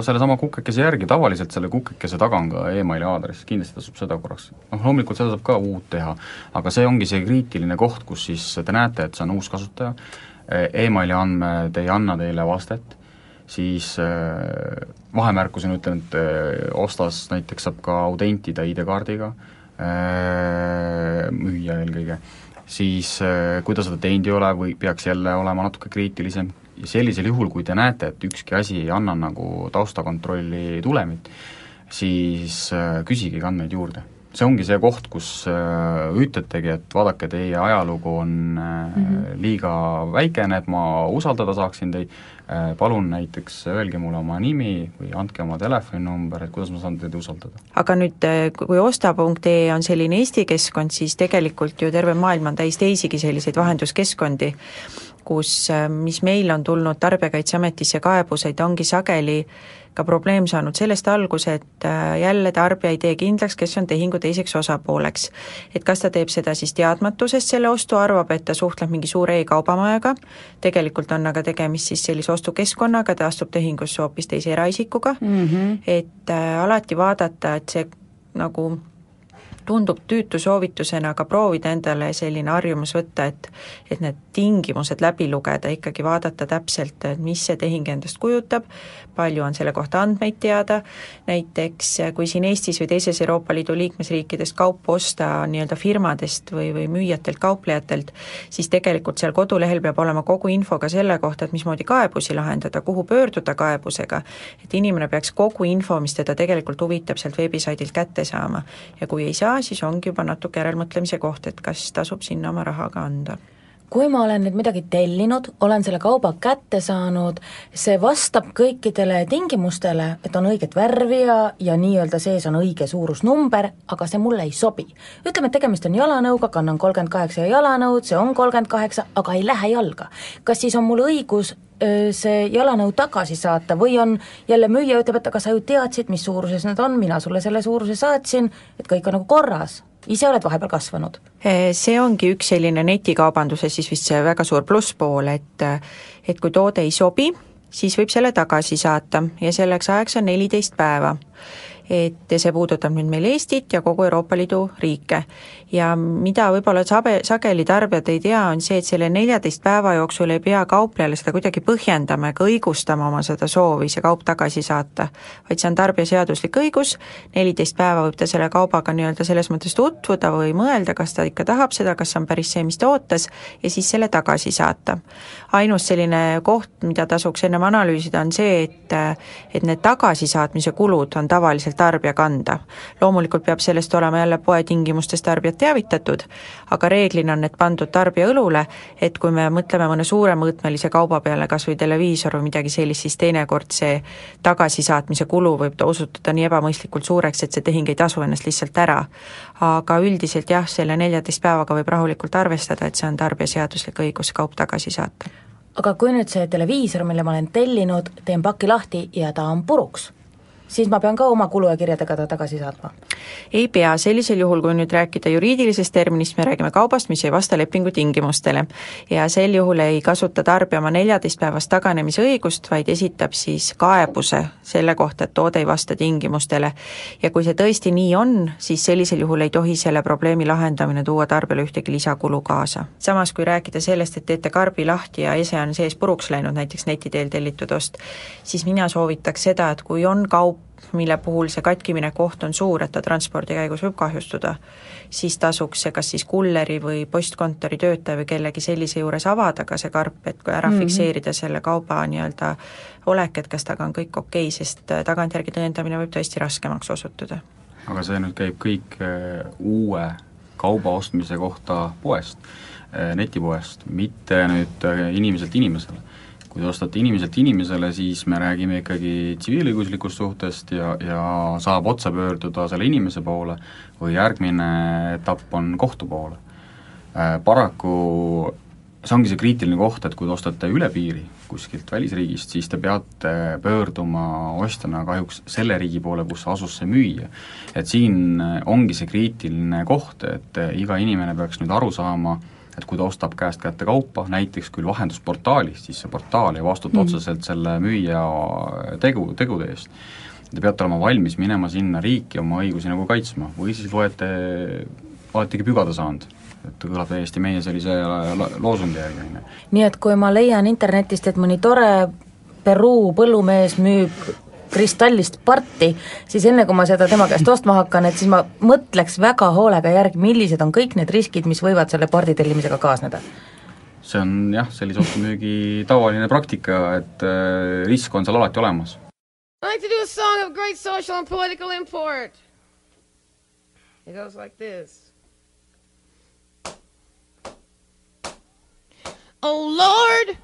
sellesama kukekese järgi, tavaliselt selle kukekese taga on ka emaili aadress, kindlasti tasub seda korraks, noh loomulikult seda saab ka uut teha, aga see ongi see kriitiline koht, kus siis te näete, et see on uus kasutaja e, emaili andmed ei anna teile vastet, siis äh, vahemärkusena ütlen, et äh, ostas näiteks saab ka autentida ID-kaardiga, müüja eelkõige, siis kui ta seda teinud ei ole või peaks jälle olema natuke kriitilisem, sellisel juhul, kui te näete, et ükski asi ei anna nagu taustakontrolli tulemit, siis äh, küsige andmeid juurde. see ongi see koht, kus äh, ütletegi, et vaadake, teie ajalugu on mm -hmm. liiga väikene, et ma usaldada saaksin teid, palun näiteks öelge mulle oma nimi või andke oma telefoninumber, et kuidas ma saan teid usaldada. aga nüüd, kui osta.ee on selline Eesti keskkond, siis tegelikult ju terve maailm on täis teisigi selliseid vahenduskeskkondi, kus, mis meil on tulnud Tarbijakaitseametisse kaebuseid, ongi sageli ka probleem saanud sellest alguse, et äh, jälle tarbija ei tee kindlaks, kes on tehingu teiseks osapooleks. et kas ta teeb seda siis teadmatusest selle ostu, arvab, et ta suhtleb mingi suure e-kaubamajaga, tegelikult on aga tegemist siis sellise ostukeskkonnaga, ta astub tehingusse hoopis teise eraisikuga mm, -hmm. et äh, alati vaadata, et see nagu tundub tüütu soovitusena ka proovida endale selline harjumus võtta, et et need tingimused läbi lugeda, ikkagi vaadata täpselt, mis see tehing endast kujutab, palju on selle kohta andmeid teada, näiteks kui siin Eestis või teises Euroopa Liidu liikmesriikidest kaupa osta nii-öelda firmadest või, või müüjatelt, kauplejatelt, siis tegelikult seal kodulehel peab olema kogu info ka selle kohta, et mismoodi kaebusi lahendada, kuhu pöörduda kaebusega, et inimene peaks kogu info, mis teda tegelikult huvitab, sealt veebisaidilt kätte saama. ja kui ei saa, siis ongi juba natuke järelmõtlemise koht, et kas tasub sinna oma raha ka anda kui ma olen nüüd midagi tellinud, olen selle kauba kätte saanud, see vastab kõikidele tingimustele, et on õiget värvi ja, ja nii-öelda sees on õige suurusnumber, aga see mulle ei sobi. ütleme, et tegemist on jalanõuga, kannan kolmkümmend kaheksa jalanõud, see on kolmkümmend kaheksa, aga ei lähe jalga. kas siis on mul õigus see jalanõu tagasi saata või on jälle müüja ütleb, et aga sa ju teadsid, mis suuruses need on, mina sulle selle suuruse saatsin, et kõik on nagu korras ise oled vahepeal kasvanud? See ongi üks selline netikaubanduses siis vist see väga suur plusspool, et et kui toode ei sobi, siis võib selle tagasi saata ja selleks ajaks on neliteist päeva et see puudutab nüüd meil Eestit ja kogu Euroopa Liidu riike. ja mida võib-olla sabe, sageli tarbijad ei tea, on see, et selle neljateist päeva jooksul ei pea kauplejale seda kuidagi põhjendama ega õigustama oma seda soovi see kaup tagasi saata, vaid see on tarbija seaduslik õigus, neliteist päeva võib ta selle kaubaga nii-öelda selles mõttes tutvuda või mõelda, kas ta ikka tahab seda, kas see on päris see, mis ta ootas, ja siis selle tagasi saata. ainus selline koht, mida tasuks ennem analüüsida, on see, et et need tagasisaatmise kulud on tavaliselt tarbija kanda. loomulikult peab sellest olema jälle poe tingimustes tarbijat teavitatud, aga reeglina on need pandud tarbija õlule, et kui me mõtleme mõne suuremõõtmelise kauba peale, kas või televiisor või midagi sellist, siis teinekord see tagasisaatmise kulu võib osutuda nii ebamõistlikult suureks, et see tehing ei tasu ennast lihtsalt ära. aga üldiselt jah, selle neljateist päevaga võib rahulikult arvestada, et see on tarbija seaduslik õigus kaup tagasi saata aga kui nüüd see televiisor, mille ma olen tellinud, teen paki lahti ja ta on puruks siis ma pean ka oma kulu ja kirjadega ta tagasi saatma? ei pea, sellisel juhul, kui nüüd rääkida juriidilisest terminist, me räägime kaubast, mis ei vasta lepingu tingimustele. ja sel juhul ei kasuta tarbija oma neljateistpäevast taganemise õigust, vaid esitab siis kaebuse selle kohta, et toode ei vasta tingimustele. ja kui see tõesti nii on, siis sellisel juhul ei tohi selle probleemi lahendamine tuua tarbijale ühtegi lisakulu kaasa. samas, kui rääkida sellest, et teete karbi lahti ja ese on sees puruks läinud, näiteks neti teel tellitud ost, siis mina soovitaks seda, et kui on kaup, mille puhul see katkimineku oht on suur, et ta transpordi käigus võib kahjustuda, siis tasuks see kas siis kulleri või postkontori töötaja või kellegi sellise juures avada ka see karp, et kui ära mm -hmm. fikseerida selle kauba nii-öelda olek, et kas temaga on kõik okei okay,, sest tagantjärgi tõendamine võib tõesti raskemaks osutuda. aga see nüüd käib kõik äh, uue kauba ostmise kohta poest, äh, netipoest, mitte nüüd äh, inimeselt inimesele kui te ostate inimeselt inimesele, siis me räägime ikkagi tsiviilõiguslikust suhtest ja, ja saab otse pöörduda selle inimese poole või järgmine etapp on kohtu poole. Äh, paraku see ongi see kriitiline koht, et kui te ostate üle piiri kuskilt välisriigist, siis te peate pöörduma ostjana kahjuks selle riigi poole, kus asus see müüja. et siin ongi see kriitiline koht, et iga inimene peaks nüüd aru saama, et kui ta ostab käest kätte kaupa, näiteks küll vahendusportaalist, siis see portaal ei vastuta mm. otseselt selle müüja tegu, tegude eest. Te peate olema valmis minema sinna riiki oma õigusi nagu kaitsma või siis loete, oletegi pügada saanud et kõlab täiesti meie sellise loosungi järgi, on ju. nii et kui ma leian internetist, et mõni tore Peruu põllumees müüb kristallist parti, siis enne, kui ma seda tema käest ostma hakkan, et siis ma mõtleks väga hoolega järgi, millised on kõik need riskid, mis võivad selle pardi tellimisega kaasneda see on jah, sellise ostu-müügi tavaline praktika, et äh, risk on seal alati olemas. I like to do a song of great social and political import. It goes like this. Oh Lord,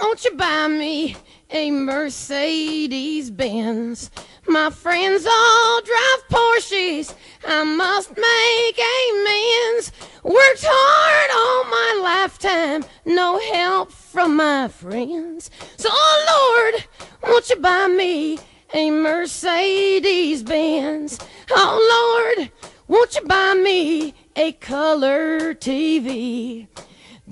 won't you buy me a Mercedes Benz? My friends all drive Porsches. I must make amends. Worked hard all my lifetime, no help from my friends. So, oh Lord, won't you buy me a Mercedes Benz? Oh Lord, won't you buy me a color TV?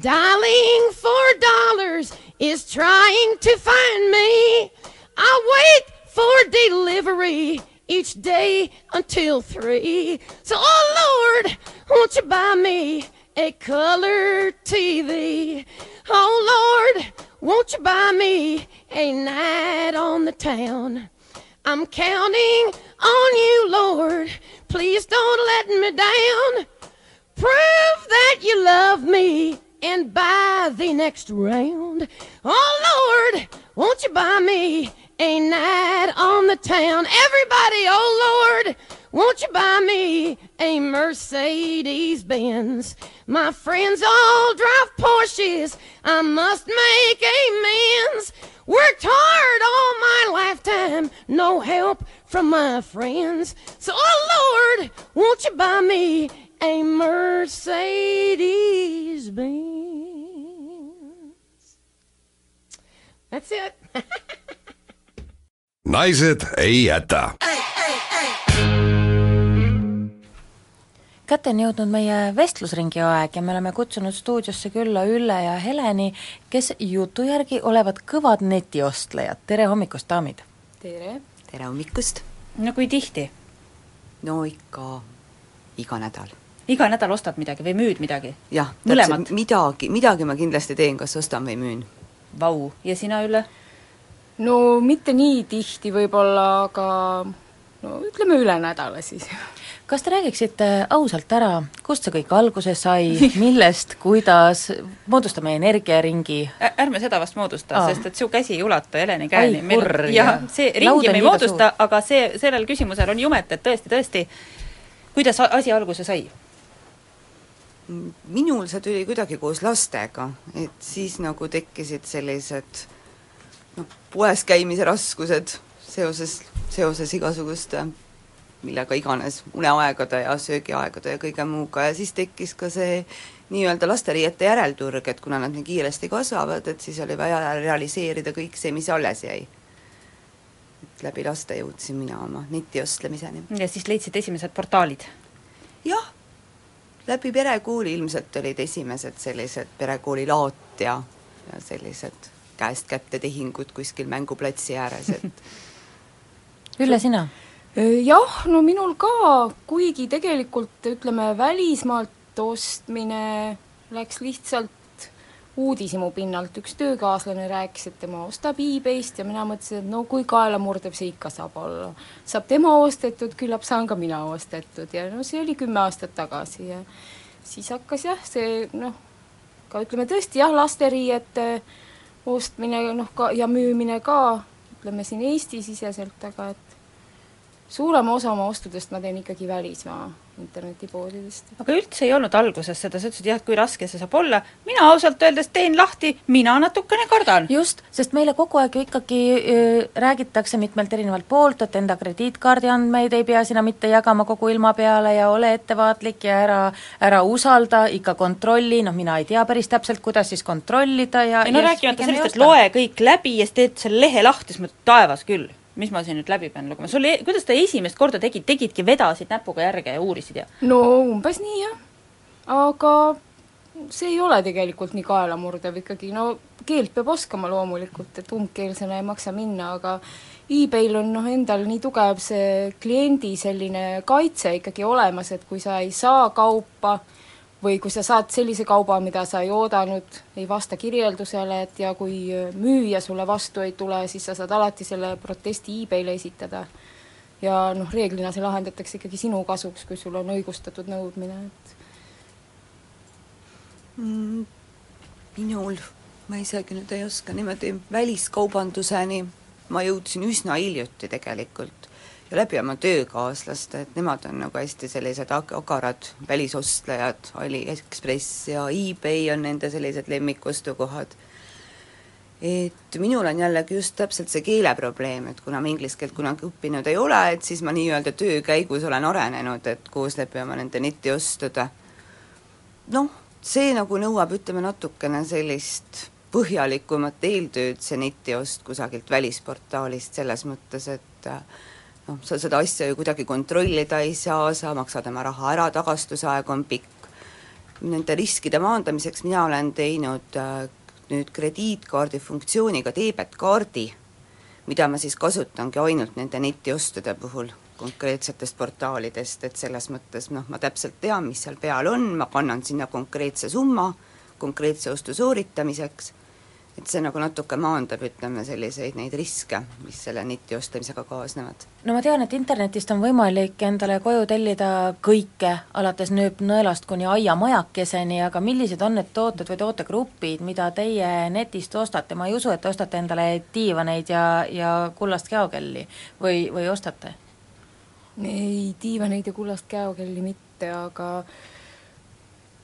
Dialing for dollars is trying to find me. I wait for delivery each day until three. So, oh Lord, won't you buy me a color TV? Oh Lord, won't you buy me a night on the town? I'm counting on you, Lord. Please don't let me down. Prove that you love me and buy the next round. Oh Lord, won't you buy me a night on the town? Everybody, oh Lord, won't you buy me a Mercedes Benz? My friends all drive Porsches. I must make amends. Worked hard all my lifetime, no help from my friends. So, oh Lord, won't you buy me a Mercedes Benz? That's it. naised ei jäta. kätte on jõudnud meie vestlusringi aeg ja me oleme kutsunud stuudiosse külla Ülle ja Heleni, kes jutu järgi olevat kõvad netiostlejad, tere hommikust, daamid! tere! tere hommikust! no kui tihti? no ikka iga nädal. Iga nädal ostad midagi või müüd midagi? jah, täpselt midagi, midagi ma kindlasti teen, kas ostan või müün. Vau, ja sina, Ülle? no mitte nii tihti võib-olla, aga no ütleme üle nädala siis kas te räägiksite ausalt ära, kust see kõik alguse sai, millest, kuidas, moodustame energiaringi? ärme seda vast moodusta, sest et su käsi ei ulatu Heleni käeni. jah, see ringi me ei moodusta, aga see, sellel küsimusel on jumet, et tõesti, tõesti, kuidas asi alguse sai? Minul see tuli kuidagi koos lastega, et siis nagu tekkisid sellised noh, poes käimise raskused seoses, seoses igasuguste millega iganes, uneaegade ja söögiaegade ja kõige muuga ja siis tekkis ka see nii-öelda lasteriiete järelturg, et kuna nad nii kiiresti kasvavad, et siis oli vaja realiseerida kõik see, mis alles jäi. et läbi laste jõudsin mina oma netiostlemiseni. ja siis leidsid esimesed portaalid? jah, läbi perekooli ilmselt olid esimesed sellised perekooli laot ja, ja sellised käest kätte tehingud kuskil mänguplatsi ääres, et Ülle, sina? jah, no minul ka, kuigi tegelikult ütleme, välismaalt ostmine läks lihtsalt uudishimu pinnalt, üks töökaaslane rääkis, et tema ostab e-base'ist ja mina mõtlesin, et no kui kaelamurdev see ikka saab olla. saab tema ostetud, küllap saan ka mina ostetud. Ja no see oli kümme aastat tagasi ja siis hakkas jah, see noh, ka ütleme tõesti jah, lasteriiete ostmine noh, ka ja müümine ka, ütleme siin Eesti-siseselt, aga et suurema osa oma ostudest ma teen ikkagi välismaa internetipoodidest. aga üldse ei olnud alguses seda, sa ütlesid jah, et kui raske see saab olla, mina ausalt öeldes teen lahti, mina natukene kardan. just, sest meile kogu aeg ju ikkagi äh, räägitakse mitmelt erinevalt poolt, et enda krediitkaardi andmeid ei pea sina mitte jagama kogu ilma peale ja ole ettevaatlik ja ära, ära usalda, ikka kontrolli, noh mina ei tea päris täpselt, kuidas siis kontrollida ja ei no rääkimata sellest, et loe kõik läbi ja siis teed selle lehe lahti, siis mõtled, taevas küll mis ma siin nüüd läbi pean lugema, sul, e-, kuidas te esimest korda tegid, tegidki, vedasid näpuga järge ja uurisid ja? no umbes nii jah, aga see ei ole tegelikult nii kaelamurdev ikkagi, no keelt peab oskama loomulikult, et umbkeelsena ei maksa minna, aga e-mail on noh, endal nii tugev see kliendi selline kaitse ikkagi olemas, et kui sa ei saa kaupa, või kui sa saad sellise kauba, mida sa ei oodanud, ei vasta kirjeldusele, et ja kui müüja sulle vastu ei tule, siis sa saad alati selle protesti e-maili esitada. ja noh, reeglina see lahendatakse ikkagi sinu kasuks, kui sul on õigustatud nõudmine, et mm, minul, ma isegi nüüd ei oska niimoodi väliskaubanduseni, ma jõudsin üsna hiljuti tegelikult läbi oma töökaaslaste, et nemad on nagu hästi sellised ag-, agarad välisostlejad, AliExpress ja eBay on nende sellised lemmikostukohad. et minul on jällegi just täpselt see keeleprobleem, et kuna ma inglise keelt kunagi õppinud ei ole, et siis ma nii-öelda töö käigus olen arenenud, et koos läbi oma nende netiostude noh, see nagu nõuab, ütleme natukene sellist põhjalikumat eeltööd, see netiost kusagilt välisportaalist, selles mõttes, et noh, sa seda asja ju kuidagi kontrollida ei saa, sa maksad oma raha ära, tagastusaeg on pikk. Nende riskide maandamiseks mina olen teinud äh, nüüd krediitkaardi funktsiooniga teebetkaardi, mida ma siis kasutangi ainult nende netiostude puhul konkreetsetest portaalidest, et selles mõttes noh, ma täpselt tean, mis seal peal on, ma kannan sinna konkreetse summa konkreetse ostu sooritamiseks et see nagu natuke maandab, ütleme, selliseid neid riske, mis selle neti ostmisega kaasnevad. no ma tean, et internetist on võimalik endale koju tellida kõike, alates nööpnõelast kuni aiamajakeseni, aga millised on need tooted või tootegrupid, mida teie netist ostate, ma ei usu, et te ostate endale diivaneid ja, ja kullast käokelli või, või ostate? ei, diivaneid ja kullast käokelli mitte, aga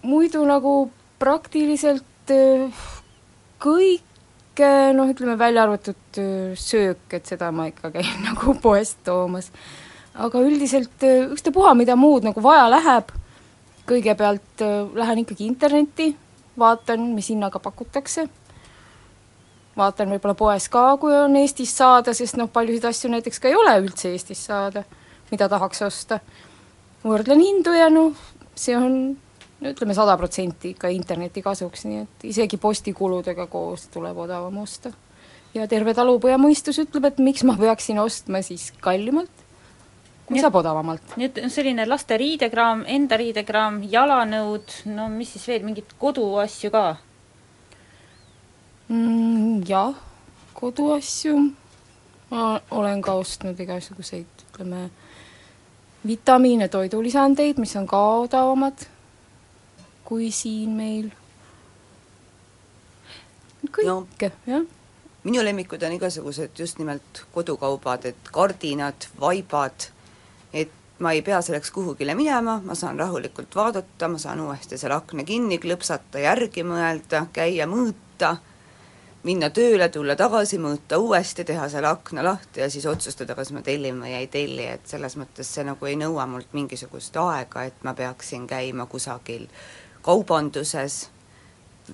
muidu nagu praktiliselt kõike noh, ütleme välja arvatud söök, et seda ma ikka käin nagu poest toomas. aga üldiselt ükstapuha, mida muud nagu vaja läheb, kõigepealt lähen ikkagi internetti, vaatan, mis hinnaga pakutakse, vaatan võib-olla poes ka, kui on Eestis saada, sest noh, paljusid asju näiteks ka ei ole üldse Eestis saada, mida tahaks osta. võrdlen hindu ja noh, see on no ütleme sada protsenti ikka interneti kasuks, nii et isegi postikuludega koos tuleb odavam osta. ja terve talupoja mõistus ütleb, et miks ma peaksin ostma siis kallimalt, kui Nii- saab odavamalt. nii et selline laste riidekraam, enda riidekraam, jalanõud, no mis siis veel, mingeid koduasju ka? mm,? Jah, koduasju ma olen ka ostnud igasuguseid, ütleme, vitamiine, toidulisandeid, mis on ka odavamad kui siin meil. kõike no,, jah. minu lemmikud on igasugused just nimelt kodukaubad, et kardinad, vaibad, et ma ei pea selleks kuhugile minema, ma saan rahulikult vaadata, ma saan uuesti selle akna kinni klõpsata, järgi mõelda, käia mõõta, minna tööle, tulla tagasi, mõõta uuesti, teha selle akna lahti ja siis otsustada, kas ma tellin või ei telli, et selles mõttes see nagu ei nõua mult mingisugust aega, et ma peaksin käima kusagil kaubanduses,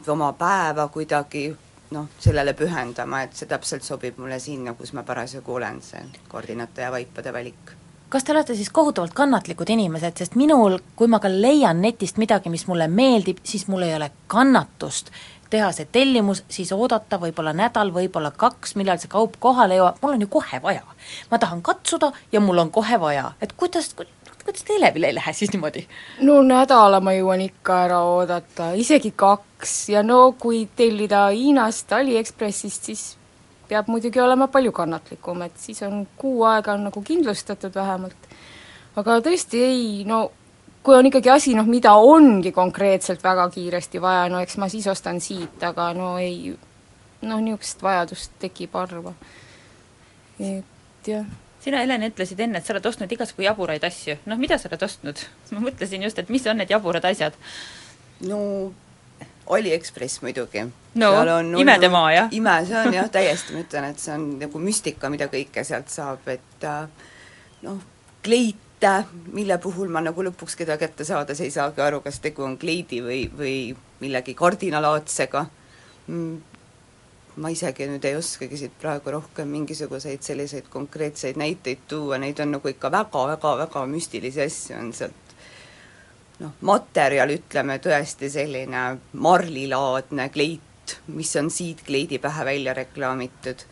oma päeva kuidagi noh, sellele pühendama, et see täpselt sobib mulle sinna, kus ma parasjagu olen, see koordinate ja vaipade valik. Kas te olete siis kohutavalt kannatlikud inimesed, sest minul, kui ma ka leian netist midagi, mis mulle meeldib, siis mul ei ole kannatust teha see tellimus, siis oodata võib-olla nädal, võib-olla kaks, millal see kaup kohale jõuab, mul on ju kohe vaja. ma tahan katsuda ja mul on kohe vaja, et kuidas, kuidas teile veel ei lähe siis niimoodi? no nädala ma jõuan ikka ära oodata, isegi kaks ja no kui tellida Hiinast, Aliekspressist, siis peab muidugi olema palju kannatlikum, et siis on kuu aega on nagu kindlustatud vähemalt. aga tõesti ei, no kui on ikkagi asi, noh, mida ongi konkreetselt väga kiiresti vaja, no eks ma siis ostan siit, aga no ei, noh, niisugust vajadust tekib harva. et jah sina, Helen, ütlesid enne, et sa oled ostnud igasugu jaburaid asju. noh, mida sa oled ostnud? ma mõtlesin just, et mis on need jaburad asjad? no Aliekspress muidugi. no imedemaa, jah? ime, see on jah, täiesti, ma ütlen, et see on nagu müstika, mida kõike sealt saab, et äh, noh, kleite, mille puhul ma nagu lõpuks keda kätte saades ei saagi aru, kas tegu on kleidi või, või millegi kardinalaadsega mm, ma isegi nüüd ei oskagi siit praegu rohkem mingisuguseid selliseid konkreetseid näiteid tuua, neid on nagu ikka väga-väga-väga müstilisi asju on sealt noh, materjal, ütleme tõesti selline marlilaadne kleit, mis on siit kleidi pähe välja reklaamitud.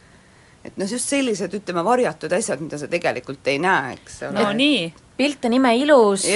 et noh, just sellised, ütleme, varjatud asjad, mida sa tegelikult ei näe, eks ole. no nii, pilt on imeilus,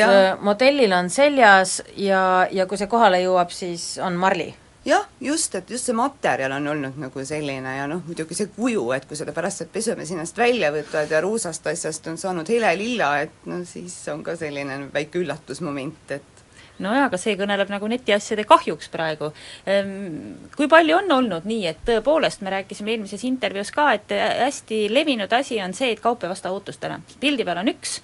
modellil on seljas ja, ja kui see kohale jõuab, siis on marli jah, just, et just see materjal on olnud nagu selline ja noh, muidugi see kuju, et kui seda pärast sealt pesumasinast välja võtad ja ruusast asjast on saanud hele lilla, et no siis on ka selline väike üllatusmoment, et nojah, aga see kõneleb nagu netiasjade kahjuks praegu. Ehm, kui palju on olnud nii, et tõepoolest, me rääkisime eelmises intervjuus ka, et hästi levinud asi on see, et kaup ei vasta ootustele. pildi peal on üks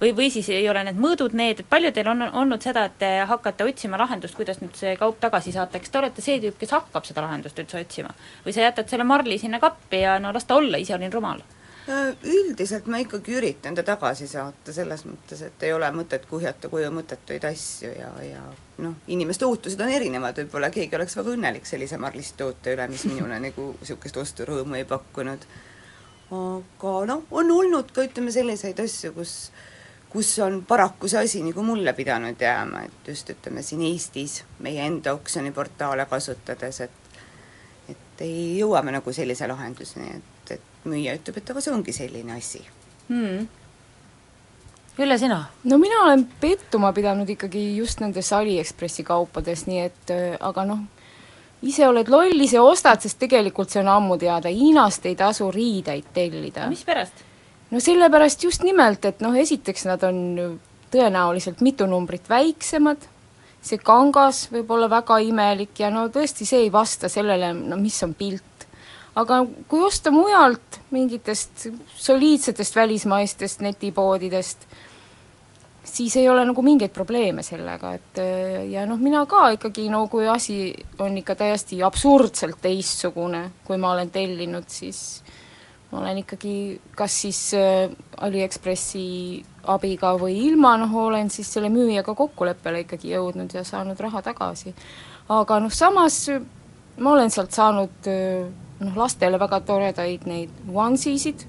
või, või siis ei ole need mõõdud need, et palju teil on olnud seda, et te hakkate otsima lahendust, kuidas nüüd see kaup tagasi saata, eks te olete see tüüp, kes hakkab seda lahendust üldse otsima? või sa jätad selle marli sinna kappi ja no las ta olla, ise olin rumal? Äh, üldiselt ma ikkagi üritan ta tagasi saata, selles mõttes, et ei ole mõtet kuhjata koju mõttetuid asju ja, ja noh, inimeste ootused on erinevad, võib-olla keegi oleks väga õnnelik sellise marlist toote üle, mis minule nagu niisugust osturõõmu ei pakkunud. aga noh, on olnud ka ütleme selliseid asju, kus kus on paraku see asi nagu mulle pidanud jääma, et just ütleme siin Eestis meie enda oksjoniportaale kasutades, et et ei jõua me nagu sellise lahenduseni, et müüja ütleb, et aga see ongi selline asi hmm.. Ülle, sina? no mina olen pettuma pidanud ikkagi just nendes Aliekspressi kaupades, nii et äh, aga noh, ise oled loll, ise ostad, sest tegelikult see on ammu teada, Hiinast ei tasu riideid tellida. mispärast? no sellepärast just nimelt, et noh, esiteks nad on tõenäoliselt mitu numbrit väiksemad, see kangas võib olla väga imelik ja no tõesti, see ei vasta sellele, no mis on pilt aga kui osta mujalt mingitest soliidsetest välismaistest netipoodidest, siis ei ole nagu mingeid probleeme sellega, et ja noh, mina ka ikkagi no kui asi on ikka täiesti absurdselt teistsugune, kui ma olen tellinud, siis ma olen ikkagi kas siis äh, Aliekspressi abiga või ilma, noh olen siis selle müüjaga kokkuleppele ikkagi jõudnud ja saanud raha tagasi. aga noh, samas ma olen sealt saanud äh, noh, lastele väga toredaid neid onesisid,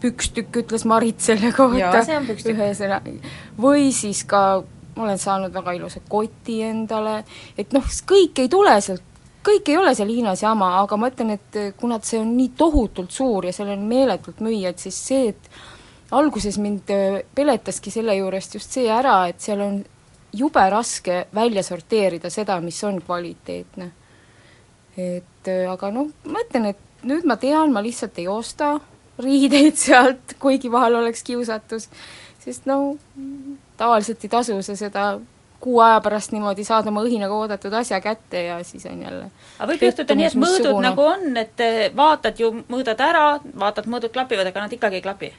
pükstükk ütles Marit selle kohta, ühesõnaga, või siis ka ma olen saanud väga ilusa koti endale, et noh, kõik ei tule sealt, kõik ei ole seal Hiinas jama, aga ma ütlen, et kuna see on nii tohutult suur ja seal on meeletult müüjaid, siis see, et alguses mind äh, peletaski selle juurest just see ära, et seal on jube raske välja sorteerida seda, mis on kvaliteetne et äh, aga noh, ma ütlen, et nüüd ma tean, ma lihtsalt ei osta riideid sealt, kuigi vahel oleks kiusatus, sest no tavaliselt ei tasu sa seda kuu aja pärast niimoodi saad oma õhinaga oodatud asja kätte ja siis on jälle aga võib juhtuda nii, et mõõdud missugune. nagu on, et vaatad ju, mõõdad ära, vaatad, mõõdud klapivad, aga nad ikkagi ei klapi?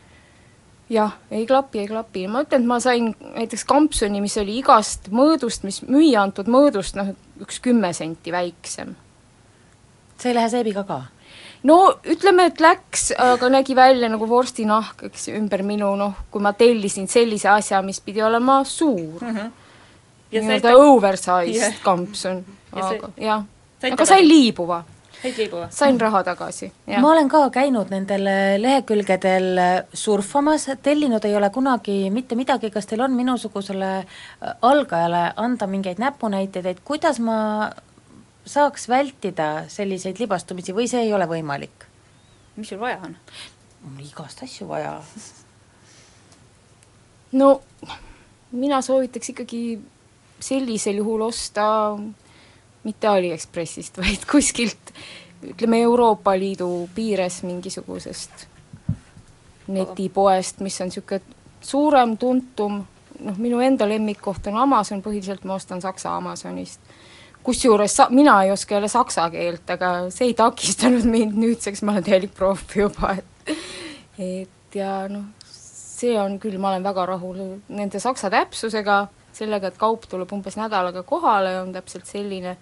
jah, ei klapi, ei klapi, ma ütlen, et ma sain näiteks kampsuni, mis oli igast mõõdust, mis müüa antud mõõdust, noh, üks kümme senti väiksem see ei lähe seebiga ka? no ütleme, et läks, aga nägi välja nagu vorstinahk, eks, ümber minu noh, kui ma tellisin sellise asja, mis pidi olema suur mm. -hmm. nii-öelda oversized yeah. kampsun, aga jah, aga sain liibuva said liibuva? sain raha tagasi, jah. ma olen ka käinud nendel lehekülgedel surfamas, tellinud ei ole kunagi mitte midagi, kas teil on minusugusele algajale anda mingeid näpunäiteid, et kuidas ma saaks vältida selliseid libastumisi või see ei ole võimalik? mis sul vaja on? mul igast asju vaja. no mina soovitaks ikkagi sellisel juhul osta mitte Aliekspressist, vaid kuskilt ütleme, Euroopa Liidu piires mingisugusest netipoest, mis on niisugune suurem, tuntum, noh, minu enda lemmikkoht on Amazon, põhiliselt ma ostan Saksa Amazonist kusjuures sa-, mina ei oska jälle saksa keelt, aga see ei takistanud mind nüüdseks, ma olen täielik proff juba, et et ja noh, see on küll, ma olen väga rahul nende saksa täpsusega, sellega, et kaup tuleb umbes nädalaga kohale, on täpselt selline,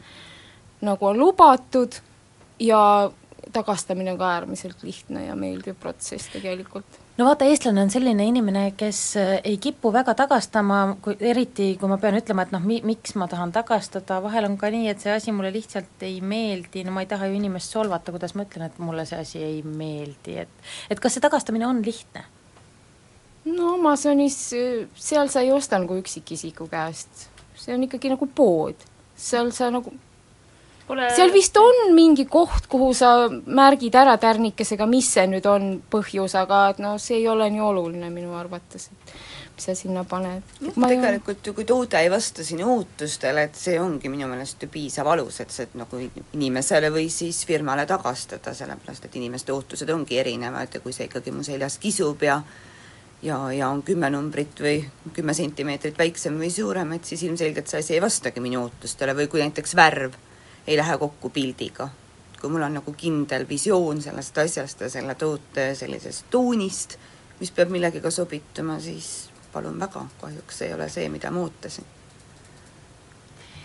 nagu on lubatud ja tagastamine on ka äärmiselt lihtne ja meeldiv protsess tegelikult no vaata, eestlane on selline inimene, kes äh, ei kipu väga tagastama, kui eriti, kui ma pean ütlema, et noh, mi-, miks ma tahan tagastada, vahel on ka nii, et see asi mulle lihtsalt ei meeldi, no ma ei taha ju inimest solvata, kuidas ma ütlen, et mulle see asi ei meeldi, et et kas see tagastamine on lihtne? no Amazonis, seal sa ei osta nagu üksikisiku käest, see on ikkagi nagu pood, seal sa nagu Pole... seal vist on mingi koht, kuhu sa märgid ära tärnikesega, mis see nüüd on põhjus, aga et noh, see ei ole nii oluline minu arvates, et mis sa sinna paned. tegelikult ju kui toode ei vasta sinu ootustele, et see ongi minu meelest ju piisav alus, et see nagu inimesele või siis firmale tagastada, sellepärast et inimeste ootused ongi erinevad ja kui see ikkagi mu seljas kisub ja ja, ja on kümme numbrit või kümme sentimeetrit väiksem või suurem, et siis ilmselgelt see asi ei vastagi minu ootustele või kui näiteks värv ei lähe kokku pildiga. kui mul on nagu kindel visioon sellest asjast ja selle toote sellisest toonist, mis peab millegagi sobituma, siis palun väga, kahjuks ei ole see, mida ma ootasin.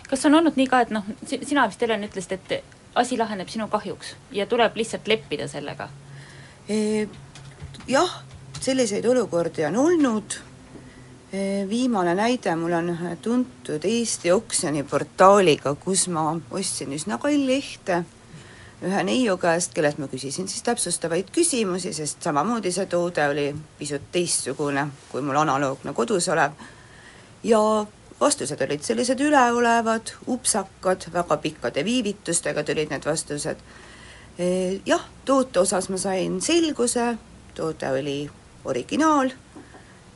kas on olnud nii ka, et noh, sina vist, Helen, ütlesid, et asi laheneb sinu kahjuks ja tuleb lihtsalt leppida sellega? Jah, selliseid olukordi on olnud, viimane näide mul on ühe tuntud Eesti oksjoniportaaliga, kus ma ostsin üsna kalli lehte ühe neiu käest, kellelt ma küsisin siis täpsustavaid küsimusi, sest samamoodi see toode oli pisut teistsugune kui mul analoogne kodus olev, ja vastused olid sellised üleolevad, upsakad, väga pikkade viivitustega tulid need vastused. Jah, toote osas ma sain selguse, toode oli originaal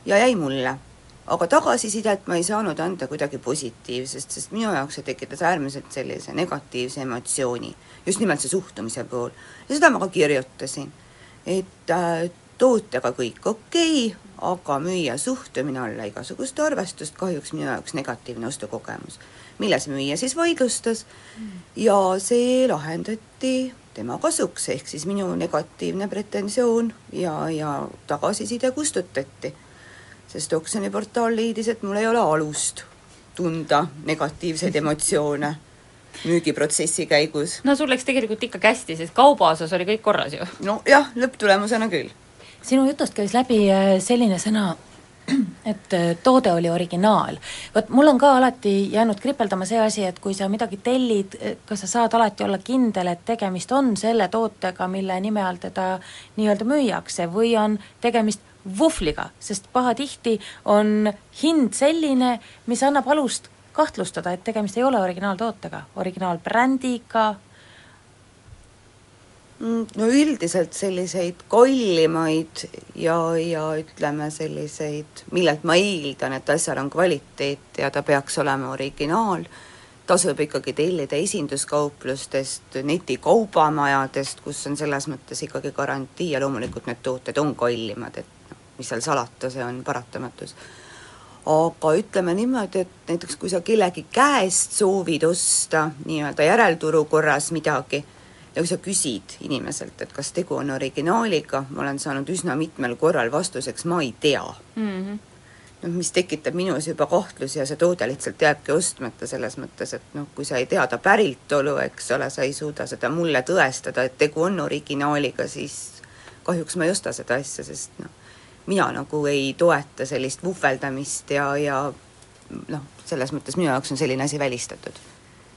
ja jäi mulle. Aga tagasisidet ma ei saanud anda kuidagi positiivsest, sest minu jaoks see tekitas äärmiselt sellise negatiivse emotsiooni, just nimelt see suhtumise pool. ja seda ma ka kirjutasin, et äh, tootega kõik okei okay,, aga müüja suhtumine alla igasugust arvestust kahjuks minu jaoks negatiivne ostukogemus. milles müüja siis vaidlustas ja see lahendati tema kasuks, ehk siis minu negatiivne pretensioon ja, ja tagasiside kustutati. Sest oksjoniportaal leidis, et mul ei ole alust tunda negatiivseid emotsioone müügiprotsessi käigus. no sul läks tegelikult ikkagi hästi, sest kauba osas oli kõik korras ju. nojah, lõpptulemusena küll. sinu jutust käis läbi äh, selline sõna et äh, toode oli originaal. vot mul on ka alati jäänud kripeldama see asi, et kui sa midagi tellid, äh, kas sa saad alati olla kindel, et tegemist on selle tootega, mille nime all teda nii-öelda müüakse või on tegemist vuhvliga, sest pahatihti on hind selline, mis annab alust kahtlustada, et tegemist ei ole originaaltootega, originaalbrändiga, Mm, no üldiselt selliseid kallimaid ja, ja ütleme, selliseid, millelt ma eeldan, et asjal on kvaliteet ja ta peaks olema originaal, tasub ikkagi tellida esinduskauplustest, netikaubamajadest, kus on selles mõttes ikkagi garantii ja loomulikult need tooted on kallimad, et mis seal salata, see on paratamatus. aga ütleme niimoodi, et näiteks kui sa kellegi käest soovid osta nii-öelda järelturu korras midagi, ja kui sa küsid inimeselt, et kas tegu on originaaliga, ma olen saanud üsna mitmel korral vastuseks, ma ei tea mm. -hmm. noh, mis tekitab minus juba kahtlusi ja see toode lihtsalt jääbki ostmata selles mõttes, et noh, kui sa ei tea ta päritolu, eks ole, sa ei suuda seda mulle tõestada, et tegu on originaaliga, siis kahjuks ma ei osta seda asja, sest noh, mina nagu ei toeta sellist vuhveldamist ja, ja noh, selles mõttes minu jaoks on selline asi välistatud.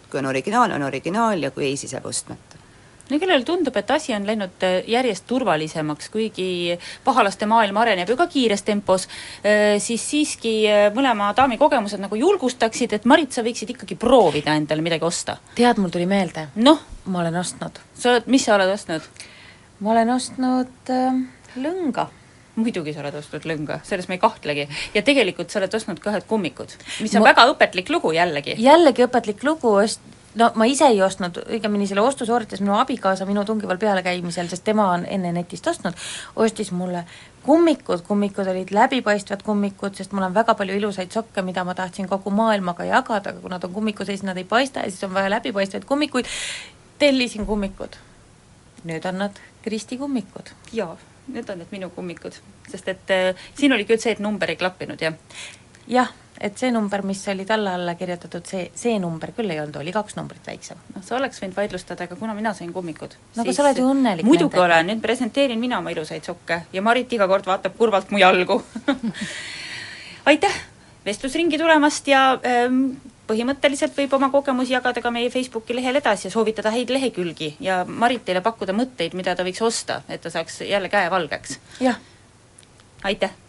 kui on originaal, on originaal ja kui ei, siis jääb ostmata no kellele tundub, et asi on läinud äh, järjest turvalisemaks, kuigi pahalaste maailm areneb ju ka kiires tempos, äh, siis siiski äh, mõlema daami kogemused nagu julgustaksid, et Marit, sa võiksid ikkagi proovida endale midagi osta. tead, mul tuli meelde. noh? ma olen ostnud. sa oled, mis sa oled ostnud? ma olen ostnud äh, lõnga muidugi sa oled ostnud lõnga, selles me ei kahtlegi. ja tegelikult sa oled ostnud ka ühed kummikud, mis on ma... väga õpetlik lugu jällegi. jällegi õpetlik lugu, ost-, no ma ise ei ostnud, õigemini selle ostu sooritas minu abikaasa minu tungival pealekäimisel, sest tema on enne netist ostnud, ostis mulle kummikud, kummikud olid läbipaistvad kummikud, sest mul on väga palju ilusaid sokke, mida ma tahtsin kogu maailmaga jagada, aga kui nad on kummiku sees, nad ei paista ja siis on vaja läbipaistvaid kummikuid, tellisin kummikud. nüüd on nad Kristi kummikud. jaa, need on need minu kummikud, sest et äh, siin oli küll see, et number ei klappinud, jah? jah et see number, mis oli talle alla kirjutatud, see, see number küll ei olnud, oli kaks numbrit väiksem. noh, sa oleks võinud vaidlustada, aga kuna mina sain kummikud no aga sa oled ju õnnelik muidugi nendega. olen, nüüd presenteerin mina oma ilusaid sokke ja Marit iga kord vaatab kurvalt mu jalgu aitäh vestlusringi tulemast ja ähm, põhimõtteliselt võib oma kogemusi jagada ka meie Facebooki lehel edasi ja soovitada häid lehekülgi ja Marit teile pakkuda mõtteid, mida ta võiks osta, et ta saaks jälle käe valgeks. jah. aitäh!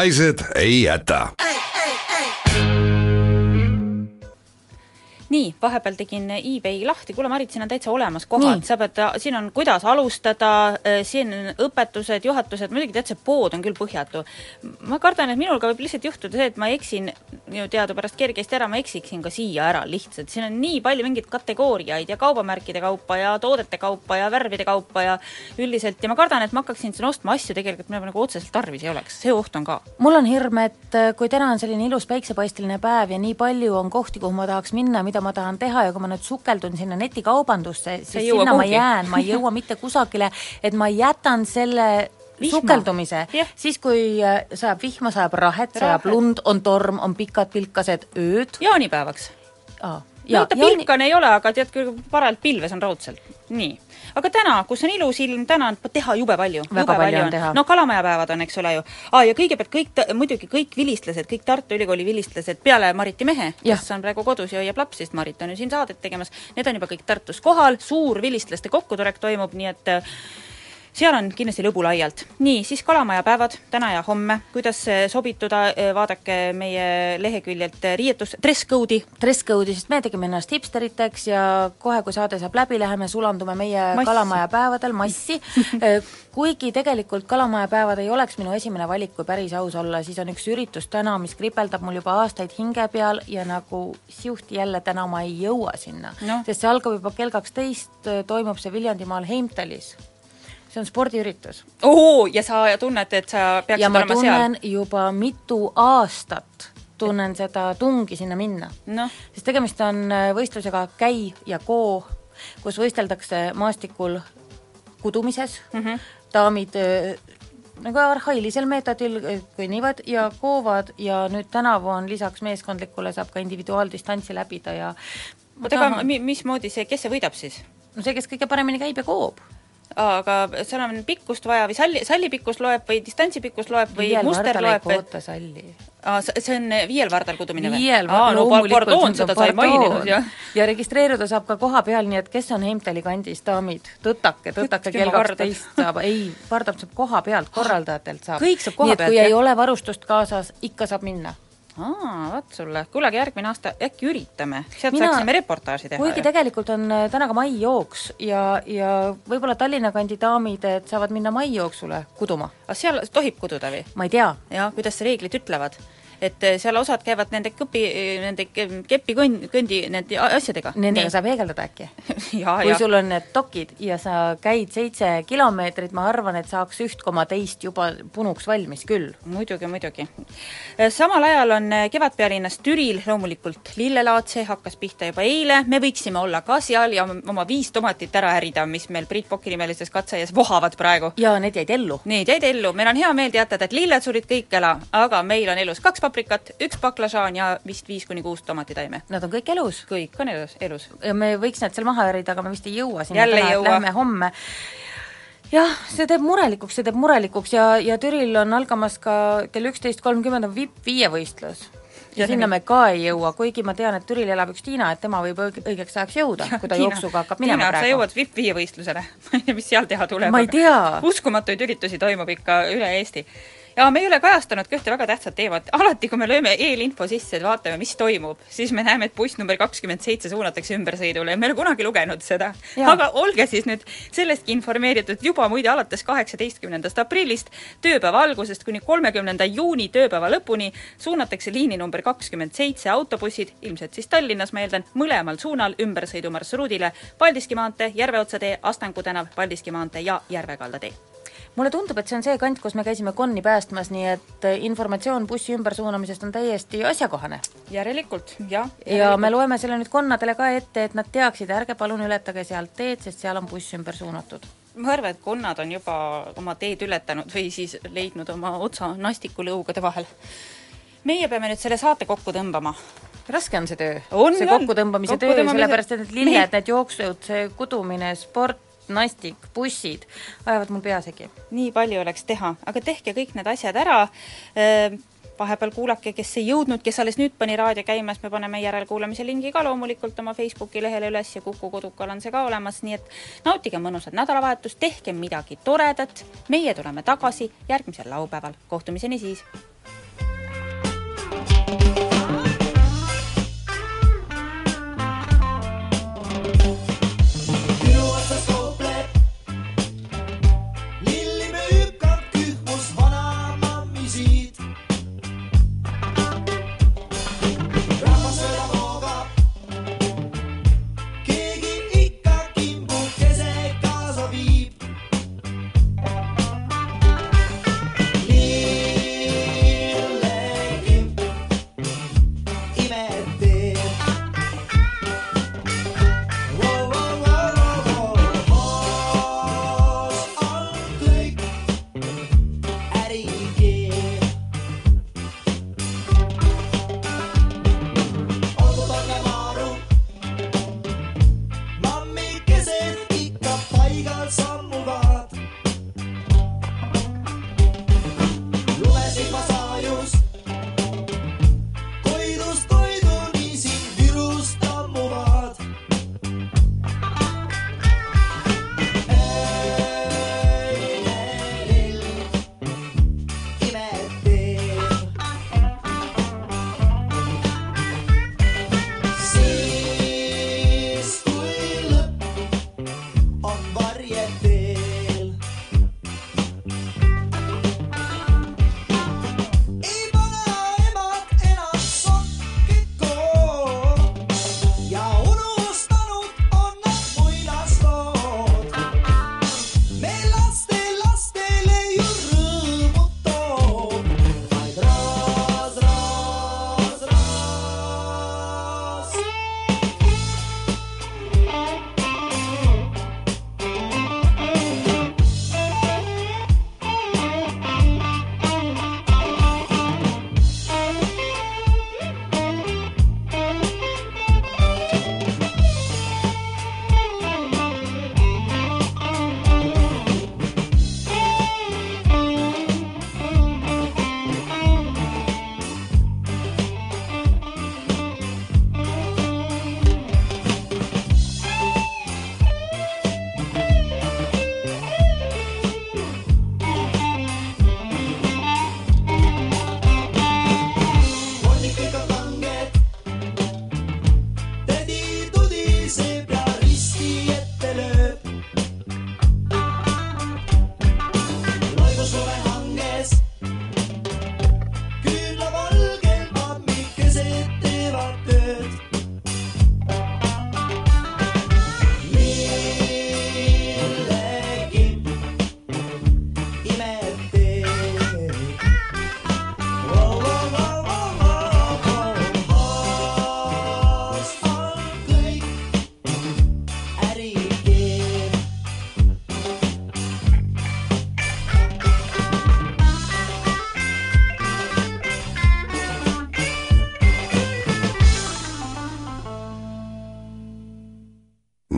Naised ei jäta nii, vahepeal tegin eBay lahti, kuule Marit, siin on täitsa olemas kohad, sa pead, siin on, kuidas alustada, siin on õpetused, juhatused, muidugi tead, see pood on küll põhjatu. ma kardan, et minul ka võib lihtsalt juhtuda see, et ma eksin. Minu teadupärast kergesti ära, ma eksiksin ka siia ära lihtsalt, siin on nii palju mingeid kategooriaid ja kaubamärkide kaupa ja toodete kaupa ja värvide kaupa ja üldiselt, ja ma kardan, et ma hakkaksin siin ostma asju tegelikult, mida nagu otseselt tarvis ei oleks, see oht on ka. mul on hirm, et kui täna on selline ilus päiksepaisteline päev ja nii palju on kohti, kuhu ma tahaks minna, mida mida ma tahan teha ja kui ma nüüd sukeldun sinna netikaubandusse, siis sinna kuhugi. ma jään, ma ei jõua mitte kusagile, et ma jätan selle Vihma. sukeldumise yeah., siis kui äh, sajab vihma, sajab rahet, sajab lund, on torm, on pikad pilkased ööd. jaanipäevaks. aa ja, no ta pilkane ei ole, aga tead küll, parajalt pilves on raudselt. nii. Aga täna, kus on ilus ilm, täna on teha jube palju. väga palju on teha. no kalamajapäevad on, eks ole ju. aa, ja kõigepealt kõik, muidugi kõik vilistlased, kõik Tartu Ülikooli vilistlased peale Mariti mehe, kes on praegu kodus ja hoiab lapsi, sest Marit on ju siin saadet tegemas, need on juba kõik Tartus kohal, suur vilistlaste kokkutulek toimub, nii et seal on kindlasti lõbu laialt. nii, siis Kalamaja päevad täna ja homme, kuidas sobituda, vaadake meie leheküljelt riietus, dress code'i. Dress code'i, sest me tegime ennast hipsteriteks ja kohe, kui saade saab läbi, läheme sulandume meie massi. Kalamaja päevadel massi kuigi tegelikult Kalamaja päevad ei oleks minu esimene valik, kui päris aus olla, siis on üks üritus täna, mis kripeldab mul juba aastaid hinge peal ja nagu siuhti jälle täna ma ei jõua sinna no.. sest see algab juba kell kaksteist, toimub see Viljandimaal Heimtalis see on spordiüritus. oo, ja sa tunned, et sa peaksid olema seal? ja ma tunnen seal. juba mitu aastat, tunnen seda tungi sinna minna no.. sest tegemist on äh, võistlusega käi ja koo, kus võisteldakse maastikul kudumises mm, -hmm. daamid äh, nagu arhailisel meetodil äh, kõnnivad ja koovad ja nüüd tänavu on lisaks meeskondlikule saab ka individuaaldistantsi läbida ja oota, aga mismoodi see, kes see võidab siis? no see, kes kõige paremini käib ja koob aga seal on pikkust vaja või salli, salli pikkus loeb või distantsi pikkus loeb või viiel muster loeb oota salli. aa, see on viiel vardal kudumine või? viiel vardal, loomulikult jah. ja registreeruda saab ka koha peal, nii et kes on Heimtali kandis, daamid, tõtake, tõtake kell kaksteist saab, ei, vardab saab koha pealt, korraldajatelt saab. kõik saab koha pealt, jah? kui ei ole varustust kaasas, ikka saab minna aa, vot sulle, kuule, aga järgmine aasta äkki üritame, sealt Mina, saaksime reportaaži teha. kuigi tegelikult on äh, täna ka maijooks ja, ja võib-olla Tallinna kandi daamid, et saavad minna maijooksule kuduma. aga seal tohib kududa või? ma ei tea. jah, kuidas reeglid ütlevad et eh, seal osad käivad nende kõpi, nende kepikõnd, kõndi nende asjadega. Nendega Nii. saab heegeldada äkki kui sul on need dokid ja sa käid seitse kilomeetrit, ma arvan, et saaks üht koma teist juba punuks valmis küll. muidugi, muidugi. Eh, samal ajal on eh, Kevadpealinnas Türil loomulikult lillelaat, see hakkas pihta juba eile, me võiksime olla ka seal ja oma viis tomatit ära ärida, mis meil Priit Poki nimelises katseaias vohavad praegu. ja need jäid ellu. Need jäid ellu, meil on hea meel teatada, et lilled surid kõik ära, aga meil on elus kaks paprikat, üks baklažaan ja vist viis kuni kuus tomatitaime. Nad on kõik elus? kõik on elus, elus. me võiks need seal maha härida, aga me vist ei jõua sinna jälle ei jõua. Lähme homme jah, see teeb murelikuks, see teeb murelikuks ja, ja Türil on algamas ka kell üksteist kolmkümmend on vipp viievõistlus ja sinna me ka ei jõua, kuigi ma tean, et Türil elab üks Tiina, et tema võib õigeks ajaks jõuda, kui ta Tiina, jooksuga hakkab minema Tiina, praegu. sa jõuad vipp viievõistlusele ma ei tea, mis seal teha tuleb. ma ei tea. uskumatuid üritusi toimub ikka üle Eesti ja me ei ole kajastanud ka ühte väga tähtsat teemat, alati kui me lööme eelinfo sisse, et vaatame, mis toimub, siis me näeme, et buss number kakskümmend seitse suunatakse ümbersõidule ja me ei ole kunagi lugenud seda. aga olge siis nüüd sellestki informeeritud juba muide alates kaheksateistkümnendast aprillist, tööpäeva algusest kuni kolmekümnenda juuni tööpäeva lõpuni suunatakse liini number kakskümmend seitse autobussid, ilmselt siis Tallinnas, ma eeldan, mõlemal suunal ümbersõidumarsruudile Paldiski maantee, Järveotsa tee, Astangu tänav, Paldiski maantee ja Järve kalda tee mulle tundub, et see on see kant, kus me käisime konni päästmas, nii et äh, informatsioon bussi ümbersuunamisest on täiesti asjakohane. järelikult, jah. ja me loeme selle nüüd konnadele ka ette, et nad teaksid, ärge palun ületage sealt teed, sest seal on buss ümber suunatud ma arvan, et konnad on juba oma teed ületanud või siis leidnud oma otsa nastikulõugade vahel. meie peame nüüd selle saate kokku tõmbama raske on see töö? see kokkutõmbamise kokku töö, sellepärast et need lilled, need jooksud, see kudumine, sport, nastik, bussid ajavad mul pea segi. nii palju oleks teha, aga tehke kõik need asjad ära. Vahepeal kuulake, kes ei jõudnud, kes alles nüüd pani raadio käima, siis me paneme järelkuulamise lingi ka loomulikult oma Facebooki lehele üles ja Kuku kodukal on see ka olemas, nii et nautige mõnusat nädalavahetust, tehke midagi toredat, meie tuleme tagasi järgmisel laupäeval, kohtumiseni siis!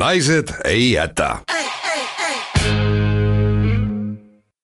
Naised ei jäta